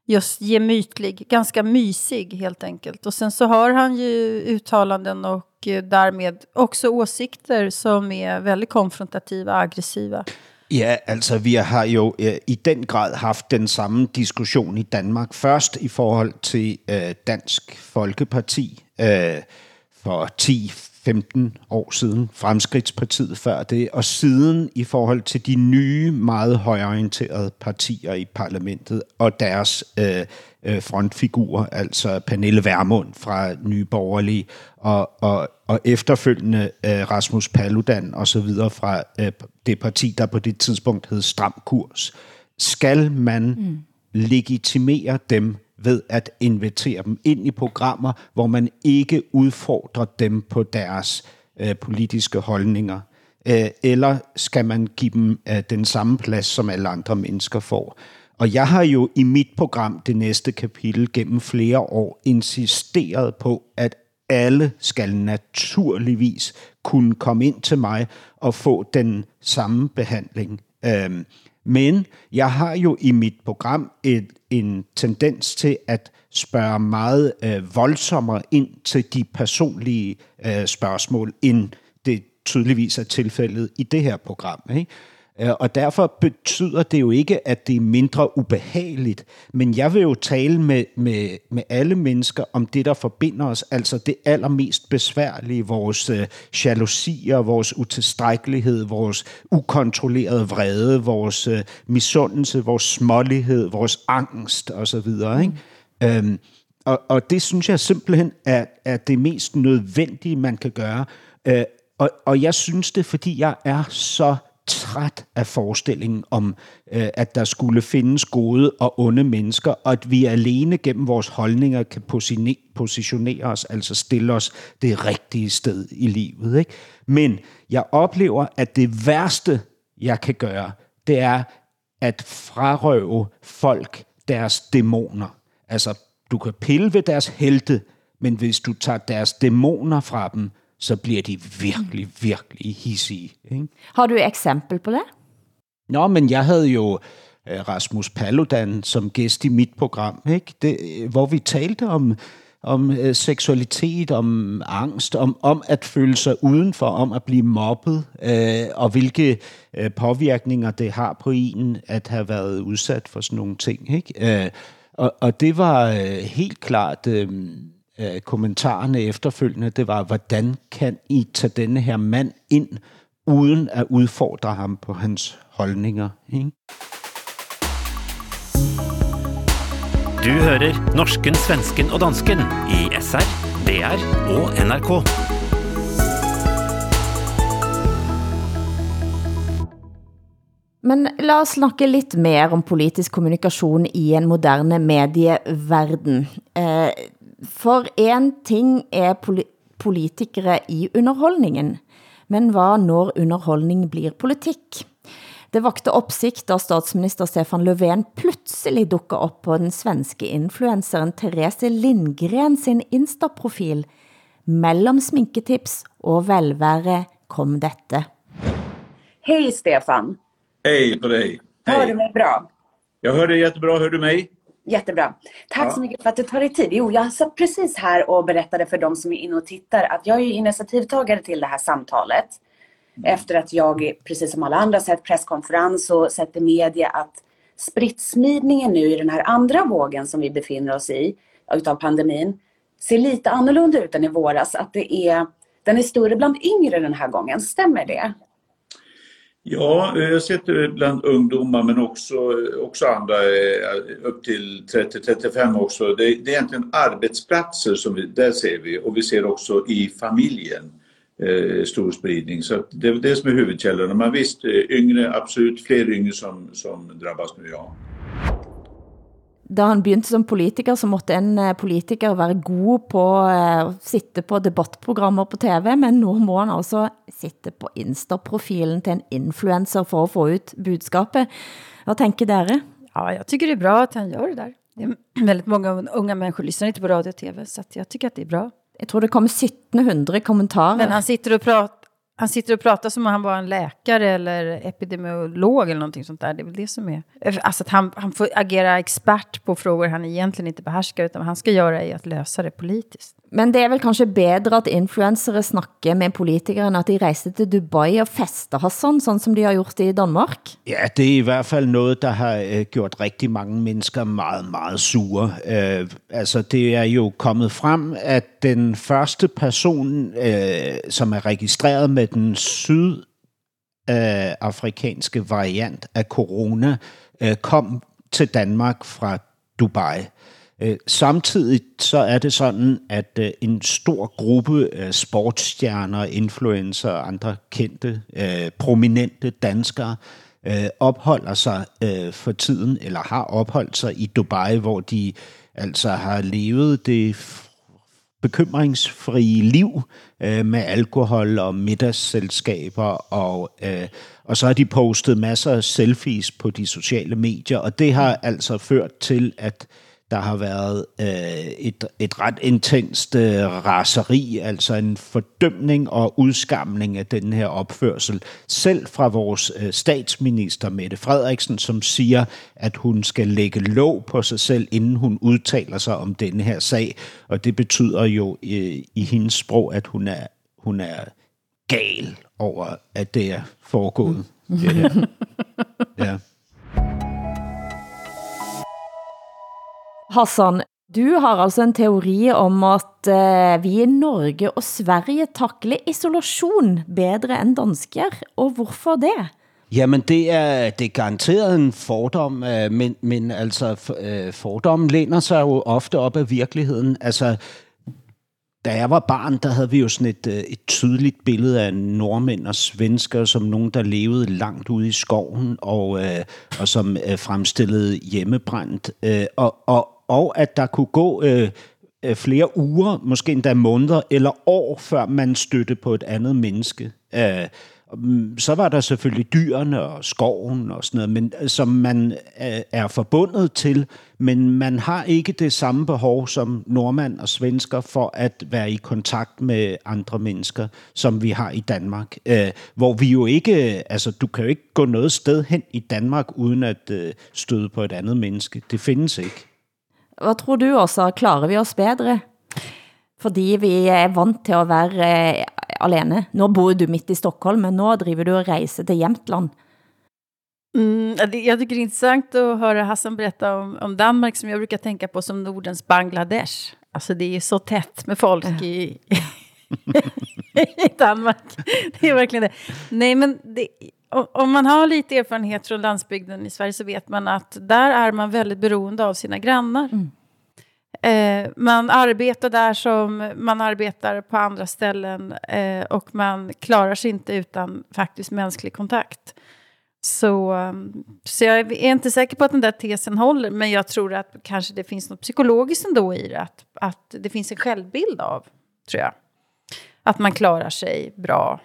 just gemytlig, ganska mysig helt enkelt. Och sen så har han ju uttalanden och därmed också åsikter som är väldigt konfrontativa och aggressiva. Ja, altså vi har jo øh, i den grad haft den samme diskussion i Danmark. Først i forhold til øh, Dansk Folkeparti øh, for 10-15 år siden, Fremskridtspartiet før det, og siden i forhold til de nye, meget højorienterede partier i parlamentet og deres øh, øh, frontfigurer, altså Pernille Vermund fra Nye Borgerlige og, og, og efterfølgende øh, Rasmus Paludan og så videre fra øh, det parti, der på det tidspunkt hed Stram Kurs. Skal man mm. legitimere dem ved at invitere dem ind i programmer, hvor man ikke udfordrer dem på deres øh, politiske holdninger? Øh, eller skal man give dem øh, den samme plads, som alle andre mennesker får? Og jeg har jo i mit program, det næste kapitel, gennem flere år insisteret på, at alle skal naturligvis kunne komme ind til mig og få den samme behandling. Øhm, men jeg har jo i mit program et, en tendens til at spørge meget øh, voldsommere ind til de personlige øh, spørgsmål, end det tydeligvis er tilfældet i det her program. Ikke? Øh, og derfor betyder det jo ikke, at det er mindre ubehageligt, men jeg vil jo tale med, med, med alle mennesker om det, der forbinder os, altså det allermest besværlige, vores øh, jalousier, vores utilstrækkelighed, vores ukontrollerede vrede, vores øh, misundelse, vores smålighed, vores angst osv. Ikke? Mm. Øhm, og, og det synes jeg simpelthen er, er det mest nødvendige, man kan gøre. Øh, og, og jeg synes det, fordi jeg er så træt af forestillingen om, øh, at der skulle findes gode og onde mennesker, og at vi alene gennem vores holdninger kan positionere os, altså stille os det rigtige sted i livet. Ikke? Men jeg oplever, at det værste, jeg kan gøre, det er at frarøve folk deres dæmoner. Altså, du kan pille ved deres helte, men hvis du tager deres dæmoner fra dem, så bliver de virkelig, virkelig hissige. Ikke? Har du et eksempel på det? Nå, men jeg havde jo øh, Rasmus Paludan som gæst i mit program, ikke? Det, hvor vi talte om, om øh, seksualitet, om angst, om, om at føle sig udenfor, om at blive mobbet, øh, og hvilke øh, påvirkninger det har på en at have været udsat for sådan nogle ting. Ikke? Øh, og, og det var øh, helt klart... Øh, øh, kommentarerne efterfølgende, det var, hvordan kan I tage denne her mand ind, uden at udfordre ham på hans holdninger? Ikke? Du hører norsken, svensken og dansken i SR, DR og NRK. Men lad os snakke lidt mere om politisk kommunikation i en moderne medieverden. Eh, for en ting er poli politikere i underholdningen, men hvad når underholdning blir politik? Det vakte opsigt, da statsminister Stefan Löfven pludselig dukker op på den svenske influenceren Therese Lindgren sin Insta-profil. Mellem sminketips og velvære kom dette. Hej Stefan! Hej på dig! Hör Hej. du mig bra? Jag hör dig jättebra, hör du mig? Jättebra. Tack Ja. så mycket för att du tar dig tid. Jo, jag satt precis här och berättade för de som är inne och tittar att jag är initiativtagare till det här samtalet. Efter att jag, precis som alla andra, sett presskonferens och sett i media att spritsmidningen nu i den här andra vågen som vi befinner oss i utav pandemin ser lite annorlunda ut än i våras. Att det är, den är större bland yngre den här gången. Stämmer det? Ja, eh, jag har sett det bland ungdomar men också, eh, också andra eh, upp till 30-35 också. Det, det är egentligen arbetsplatser som vi, där ser vi och vi ser också i familjen eh, stor spridning. Så det är det som är huvudkällorna. Men visst, yngre, absolut fler yngre som, som drabbas nu, ja. Da han begyndte som politiker, så måtte en eh, politiker være god på eh, at sitte på debattprogrammer på TV, men nu må han altså sitte på Insta-profilen til en influencer for at få ut budskapet. Hvad tænker dere? Ja, jag tycker det är bra att han gör det där. Det är väldigt många unga människor lyssnar inte på radio och tv, så jag tycker att det är bra. Jag tror det kommer 1700 kommentarer. Men han sitter och pratar han sitter och pratar som om han var en läkare eller epidemiolog eller någonting sånt där. Det är väl det som är... Alltså att han, han får agera expert på frågor han egentligen inte behärskar, utan vad han ska göra är att lösa det politiskt. Men det er vel kanskje bedre at influencere snakker med politikere, end at de rejser til Dubai og fester Hassan, sådan som de har gjort i Danmark? Ja, det er i hvert fald noget, der har gjort rigtig mange mennesker meget, meget sure. Øh, altså, det er jo kommet frem, at den første person, øh, som er registreret med den sydafrikanske øh, variant af corona, øh, kom til Danmark fra Dubai. Øh, samtidig så er det sådan, at øh, en stor gruppe af sportsstjerner, influencer og andre kendte, øh, prominente danskere øh, opholder sig øh, for tiden, eller har opholdt sig i Dubai, hvor de altså har levet det bekymringsfrie liv øh, med alkohol og middagsselskaber, og, øh, og så har de postet masser af selfies på de sociale medier, og det har altså ført til, at der har været øh, et, et ret intenst øh, raseri, altså en fordømning og udskamning af den her opførsel. Selv fra vores øh, statsminister Mette Frederiksen, som siger, at hun skal lægge låg på sig selv, inden hun udtaler sig om denne her sag. Og det betyder jo øh, i hendes sprog, at hun er, hun er gal over, at det er foregået. Mm. Ja. [LAUGHS] ja. Hassan, du har altså en teori om at uh, vi i Norge og Sverige takler isolation bedre end dansker, og hvorfor det? Jamen, det er, det er garanteret en fordom, øh, men, men altså, øh, fordommen læner sig jo ofte op af virkeligheden. Altså, da jeg var barn, der havde vi jo sådan et, et tydeligt billede af nordmænd og svensker, som nogen, der levede langt ude i skoven, og, øh, og som øh, fremstillede hjemmebrændt. Øh, og, og, og at der kunne gå øh, øh, flere uger, måske endda måneder eller år, før man støtte på et andet menneske. Øh, mm, så var der selvfølgelig dyrene og skoven og sådan noget, men, øh, som man øh, er forbundet til, men man har ikke det samme behov som nordmand og svensker for at være i kontakt med andre mennesker, som vi har i Danmark. Øh, hvor vi jo ikke, øh, altså du kan jo ikke gå noget sted hen i Danmark, uden at øh, støde på et andet menneske. Det findes ikke. Hvad tror du også? Klarer vi os bedre? Fordi vi er vant til at være eh, alene. Nu bor du midt i Stockholm, men nu driver du og rejser til Jämtland. Mm, jag tycker det är intressant att höra Hassan berätta om, om Danmark som jag brukar tänka på som Nordens Bangladesh. Alltså det är så tätt med folk ja. i, [LAUGHS] i Danmark. Det är verkligen det. Nej men det, om man har lite erfarenhet från landsbygden i Sverige så vet man att där är man väldigt beroende av sina grannar. Mm. Eh, man arbetar där som man arbetar på andra ställen eh, och man klarar sig inte utan faktiskt mänsklig kontakt. Så, så jag är inte säker på att den där tesen håller, men jag tror att kanske det finns något psykologiskt ändå i det, att, att det finns en självbild av, tror jag. Att man klarar sig bra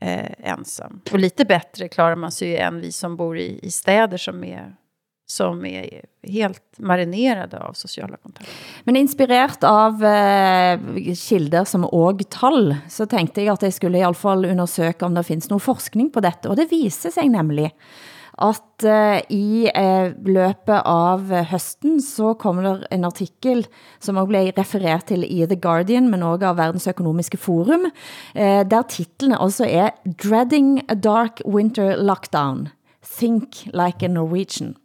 eh, ensam. Och lite bättre klarar man sig ju än vi som bor i, i städer som är som är helt marinerade av sociala kontakter. Men inspireret av eh, kilder som ågtall, så tänkte jag att jag skulle i alla fall undersöka om det finns någon forskning på detta. Och det visar sig nämligen at uh, i eh, uh, løbet av høsten så kommer der en artikel, som også blev refereret til i The Guardian, men også av Verdens Økonomiske Forum, uh, der titlene altså er Dreading a Dark Winter Lockdown. Think like a Norwegian.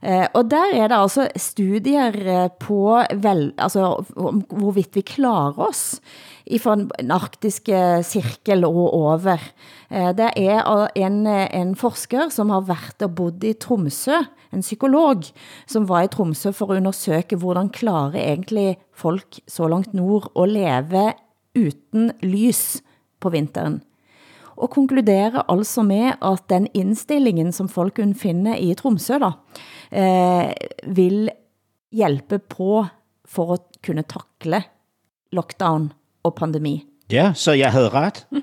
Uh, og der er det altså studier på vel, altså, hvorvidt vi klarer oss i den arktiske eh, cirkel og over. Eh, det er eh, en, en forsker, som har været og bodd i Tromsø, en psykolog, som var i Tromsø for at undersøge, hvordan klarer egentlig folk så langt nord at leve uden lys på vinteren og konkluderer altså med, at den indstillingen, som folk kunne finde i Tromsø, da, eh, vil hjælpe på for at kunne takle lockdown og pandemi. Ja, så jeg havde ret. [LAUGHS]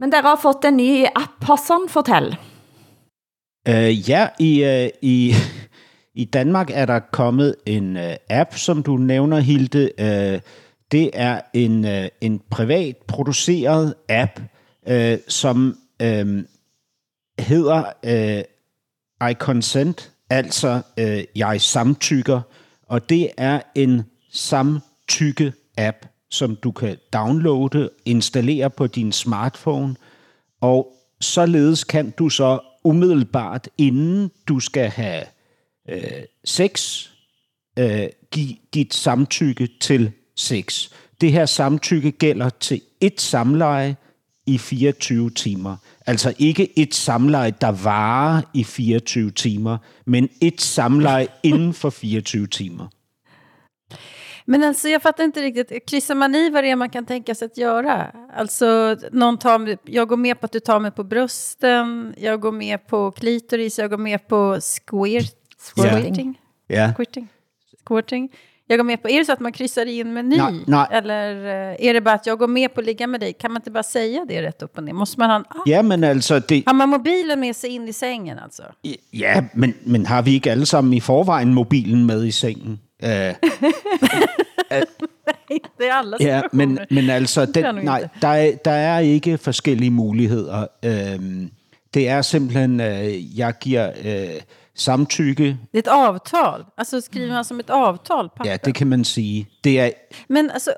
Men dere har fået en ny app, Hassan, fortæl. Uh, ja, i, uh, i, [LAUGHS] i Danmark er der kommet en uh, app, som du nævner, Hilde. Uh, det er en, uh, en privat produceret app, uh, som uh, hedder uh, I Consent, altså øh, jeg samtykker, og det er en samtykke-app, som du kan downloade, installere på din smartphone, og således kan du så umiddelbart, inden du skal have øh, sex, øh, give dit samtykke til sex. Det her samtykke gælder til et samleje i 24 timer. Altså ikke et samleje, der varer i 24 timer, men et samleje [LAUGHS] inden for 24 timer. Men alltså jag fattar inte riktigt, kryssa mani vad det är man kan tänka sig att göra. Alltså någon tar, jag går med på att du tar mig på brösten, jag går med på klitoris, jag går med på squirt, squirting. Ja. Squirting. Squirting. Jag går med på, är det så att man kryssar i en meny? Nej, nej. Eller eh, är det bara att jag går med på att ligga med dig? Kan man inte bara säga det rätt upp och ner? Måste man ha en app? Ja, men altså... Det, Har man mobilen med sig in i sängen alltså? ja, men, men har vi ikke alle sammen i forvejen mobilen med i sengen? [LAUGHS] Uh, det är alla Ja, men, men altså, er den, nej, inte. der er, der er ikke forskellige muligheder. Øhm, det er simpelthen, øh, jeg giver øh, samtykke. Det är ett avtal. Alltså skriver man som ett avtal? Papper. Ja, det kan man sige. Det er, Men alltså,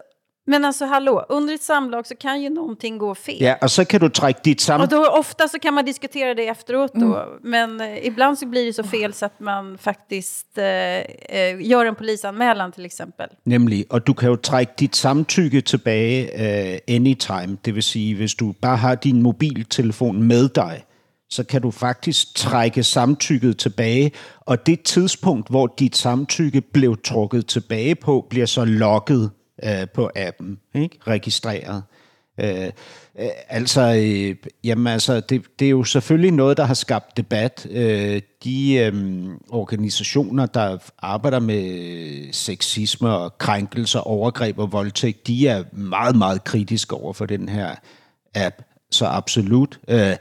men alltså hallå, under ett samlag så kan ju någonting gå fel. ja, og så kan du trække dit sam... Och då ofta så kan man diskutera det efteråt då. Men eh, ibland så blir det så fel så att man faktiskt eh, eh, gör en polisanmälan till exempel. Nemlig, og du kan jo trække dit samtykke tilbage uh, anytime. Det vil sige, hvis du bare har din mobiltelefon med dig, så kan du faktisk trække samtykket tilbage, og det tidspunkt, hvor dit samtykke blev trukket tilbage på, bliver så logget øh, på appen, ikke? registreret. Øh, øh, altså, øh, jamen altså, det, det er jo selvfølgelig noget, der har skabt debat. Øh, de øh, organisationer, der arbejder med sexisme og krænkelser, overgreb og voldtægt, de er meget, meget kritiske over for den her app. Så absolut. Øh,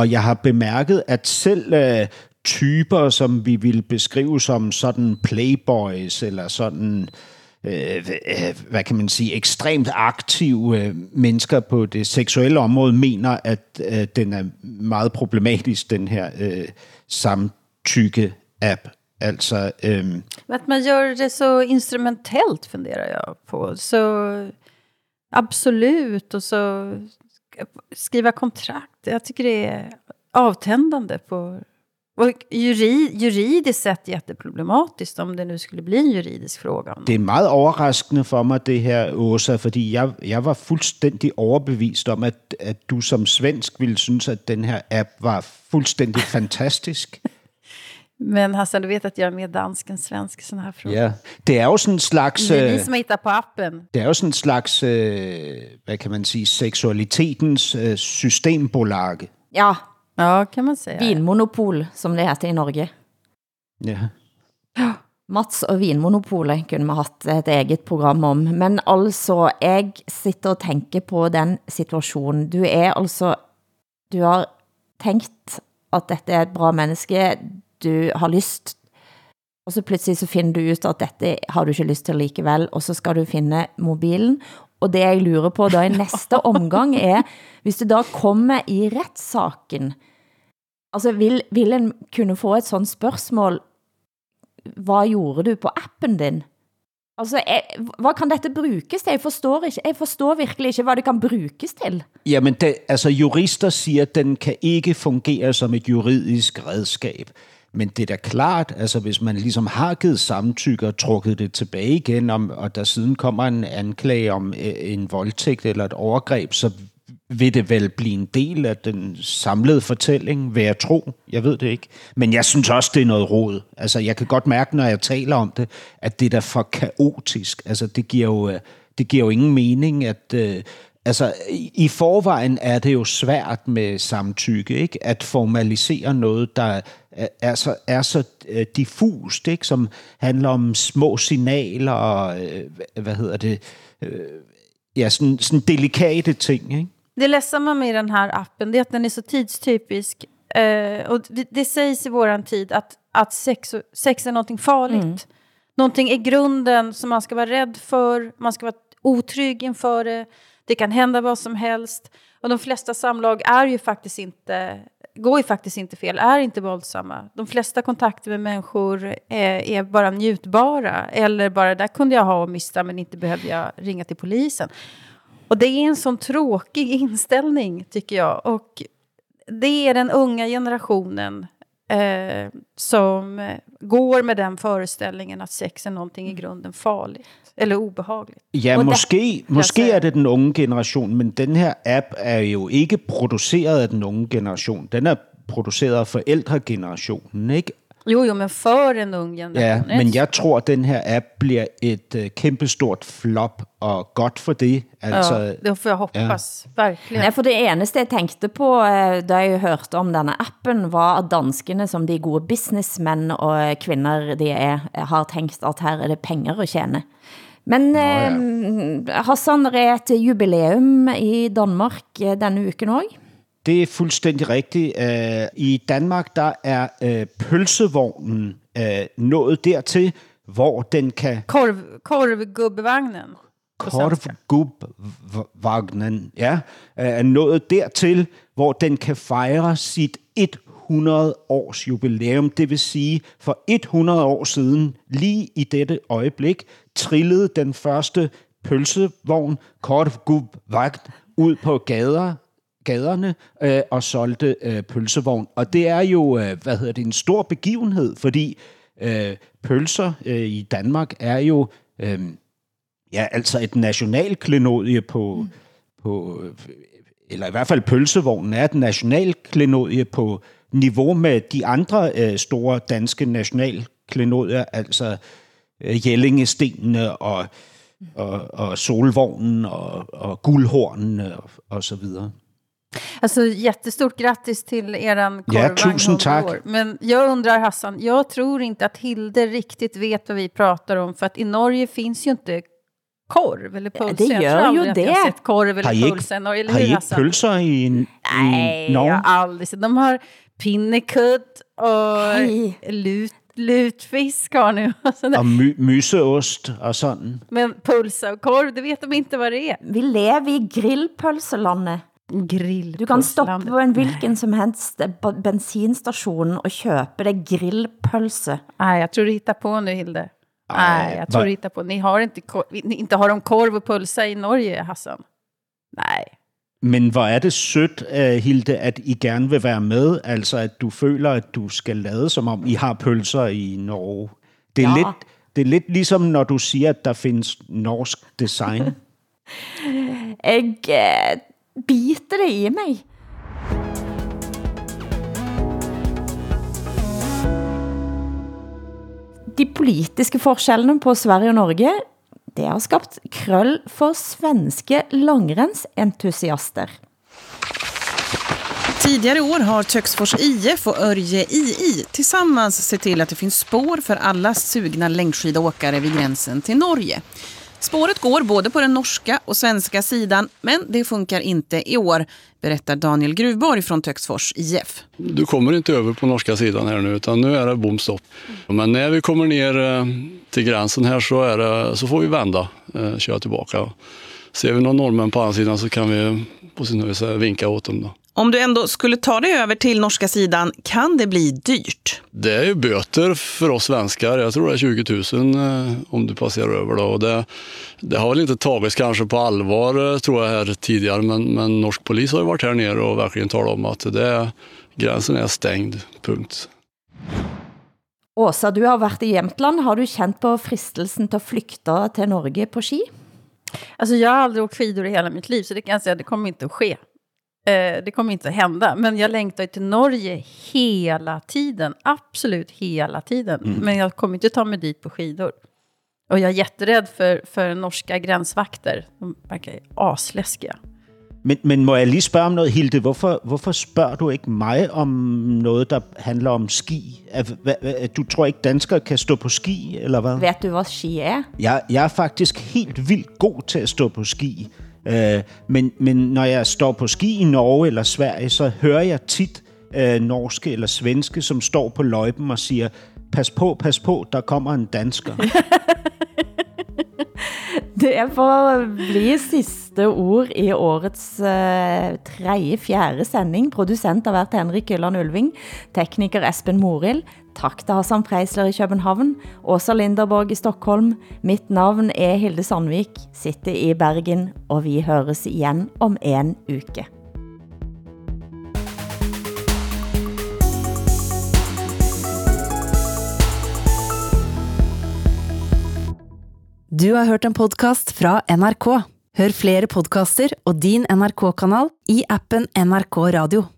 og jeg har bemærket, at selv øh, typer, som vi vil beskrive som sådan playboys, eller sådan øh, øh, hvad kan man sige, ekstremt aktive øh, mennesker på det seksuelle område, mener, at øh, den er meget problematisk, den her øh, samtykke-app. Altså, øh, Men att man gör det så instrumentellt funderar jag på. Så absolut och så skriva kontrakt. Jag tycker det är avtändande på... Och juri, juridiskt sett jätteproblematiskt om det nu skulle bli en juridisk fråga. Det är meget överraskande för mig, det här, Åsa, för jag, jag var fullständigt överbevisad om, att, att du som svensk ville synes, att den här app var fullständigt [LAUGHS] fantastisk. Men Hassan, du vet att jag är mer dansk än svensk i sådana här frågor. Ja, det er jo sådan en slags... Det är øh, vi som har hittat på appen. Det er jo sådan en slags, øh, hvad kan man sige, seksualitetens øh, systembolag. Ja, Ja, kan man säga. vinmonopol, som det heter i Norge. Ja. Mats og Vinmonopolet kunne vi haft et eget program om. Men altså, jeg sitter og tænker på den situationen. Du er altså, du har tænkt, at dette er et bra menneske, du har lyst, og så pludselig så finder du ut, at dette har du ikke lyst til likevel, og så skal du finde mobilen, Og det jeg lurer på da i næste [LAUGHS] omgang er, hvis det da kommer i retssaken, altså vil, vil en kunne få et sådan spørgsmål, hvad gjorde du på appen din? Altså, jeg, hvad kan dette brukes til? Jeg forstår, ikke, jeg forstår virkelig ikke, hvad det kan brukes til. Jamen, det, altså jurister siger, at den kan ikke fungere som et juridisk redskab. Men det er da klart, altså hvis man ligesom har givet samtykke og trukket det tilbage igen, om, og der siden kommer en anklage om øh, en voldtægt eller et overgreb, så vil det vel blive en del af den samlede fortælling, vil jeg tro. Jeg ved det ikke. Men jeg synes også, det er noget råd. Altså, jeg kan godt mærke, når jeg taler om det, at det er da for kaotisk. Altså, det giver jo, øh, det giver jo ingen mening, at... Øh, altså, i forvejen er det jo svært med samtykke, ikke? At formalisere noget, der er så, er så øh, diffust, ikke? Som handler om små signaler og, hvad hedder det, ja, sådan, sådan delikate ting, ikke? Det ledsamma med den här appen det är att den är så tidstypisk. Eh, och det, det sägs i våran tid att, att sex, sex är någonting farligt. Mm. Någonting i grunden som man ska vara rädd för, man ska vara otrygg inför det. Det kan hända vad som helst. Och de flesta samlag är ju faktiskt inte, går ju faktiskt inte fel, är inte våldsamma. De flesta kontakter med människor är, är bara njutbara. Eller bara, där kunde jag ha och mista men inte behövde jag ringa till polisen. Och det är en sån tråkig [LAUGHS] inställning tycker jag. Och det är den unga generationen eh, som går med den föreställningen att sex är någonting i grunden farligt. Eller obehagligt. Ja, måske, det- måske er det den unge generation, men den her app er jo ikke produceret af den unge generation. Den er produceret af forældregenerationen, ikke? Jo, jo, men för en ung generation. Ja, men jeg tror, at den her app bliver et uh, kæmpestort flop, og godt for det. Altså, ja, det får jag hoppas. Verkligen. Nej, for det eneste jeg tænkte på, eh, da jeg hørte om denne appen, var at danskene som de gode businessmænd og kvinder de er, har tænkt at her er det penger at tjene. Men ja. eh, Hassan, der er et jubilæum i Danmark denne uken også. Det er fuldstændig rigtigt. Uh, I Danmark, der er uh, pølsevognen uh, nået dertil, hvor den kan Korv, korvgubbevagnen. Korvgubvagnen, ja, er nået dertil, hvor den kan fejre sit 100 års jubilæum. Det vil sige, for 100 år siden, lige i dette øjeblik, trillede den første pølsevogn, Korvgubvagn, ud på gader, gaderne øh, og solgte øh, pølsevogn. Og det er jo, øh, hvad hedder det, en stor begivenhed, fordi øh, pølser øh, i Danmark er jo øh, ja, altså et nationalklenodie på, mm. på, eller i hvert fald pølsevognen er et nationalklenodie på niveau med de andre øh, store danske nationalklenodier, altså øh, Jellingestenene og, og, og Solvognen og, og Guldhornen og, og så videre. Alltså jättestort grattis till eran Ja, korvvagn tusen 100 tack. år. Men jag undrar Hassan, jag tror inte att Hilde riktigt vet vad vi pratar om. För att i Norge finns ju inte korv eller puls. det jag gör ju att jag det. har sett korv Har eller I puls i Norge. Eller har I hur Hassan? pølser i, Nej, i Norge? jag har aldrig sett. De har pinnekutt och Nej. lut, lutfisk har nu. och sådär. Og my, myseost og sådan. Men pulsa och korv, det vet de inte vad det är. Vi lever i grillpølselandet. Grill. Du kan stoppe på en hvilken som helst b- bensinstation og købe dig grillpølse. Nej, jag tror du hittar på nu, Hilde. Nej, jag tror du hittar på. Ni har inte, inte har de korv och pulsa i Norge, Hassan. Nej. Men hvor er det sødt, uh, Hilde, at I gerne vil være med, altså at du føler, at du skal lade, som om I har pølser i Norge. Det er, Ja. lidt, det er lidt ligesom, når du siger, at der findes norsk design. [LAUGHS] Jeg eh, biter det i mig. De politiske forskellene på Sverige og Norge, det har skabt krøll for svenske langrensentusiaster. Tidigare år har Töcksfors IF och Örje II tillsammans sett till att det finns spår för alla sugna längdskidåkare vid gränsen till Norge. Spåret går både på den norska och svenska sidan, men det funkar inte i år, berättar Daniel Gruvborg från Töcksfors IF. Du kommer inte över på norska sidan här nu, utan nu är det bomstopp. Men när vi kommer ner eh, till gränsen här så, är det, så får vi vända, eh, köra tillbaka. ser vi någon norrmän på andra sidan så kan vi på sin höjd vinka åt dem. Då. Om du ändå skulle ta dig över till norska sidan, kan det bli dyrt? Det är ju böter för oss svenskar. Jag tror det är 20 000 eh, om du passerar över. Då. Och det, det har väl inte tagits kanske på allvar eh, tror jag här tidigare, men, men norsk polis har ju varit här nere och verkligen talat om att det, gränsen är stängd, punkt. Åsa, du har varit i Jämtland. Har du känt på fristelsen att flykta till Norge på ski? Alltså jag har aldrig åkt skidor i hela mitt liv, så det kan jag säga, det kommer inte att ske. Eh, det kommer inte att hända. Men jag längtar till Norge hela tiden. Absolut hela tiden. Mm. Men jag kommer inte ta mig dit på skidor. Och jag är jätterädd för, för norska gränsvakter. De verkar asläskiga. Men, men må jeg lige spørge om noget, Hilde? Hvorfor, hvorfor spørger du ikke mig om noget, der handler om ski? At, at, du tror ikke, danskere kan stå på ski, eller hvad? Vet du, hvad ski er? Jeg, jeg er faktisk helt vildt god til at stå på ski. Øh, men, men når jeg står på ski i Norge eller Sverige, så hører jeg tit øh, norske eller svenske, som står på løjpen og siger, pas på, pas på, der kommer en dansker. [LAUGHS] Det er for at bli sidste ord i årets uh, tredje, fjerde sending. Producent har været Henrik Gylland Ulving, tekniker Espen Moril. Tak til Hassan Preisler i København, Åsa Linderborg i Stockholm. Mitt navn er Hilde Sandvik, sitter i Bergen, og vi høres igen om en uke. Du har hørt en podcast fra NRK. Hør flere podcaster og din NRK-kanal i appen NRK Radio.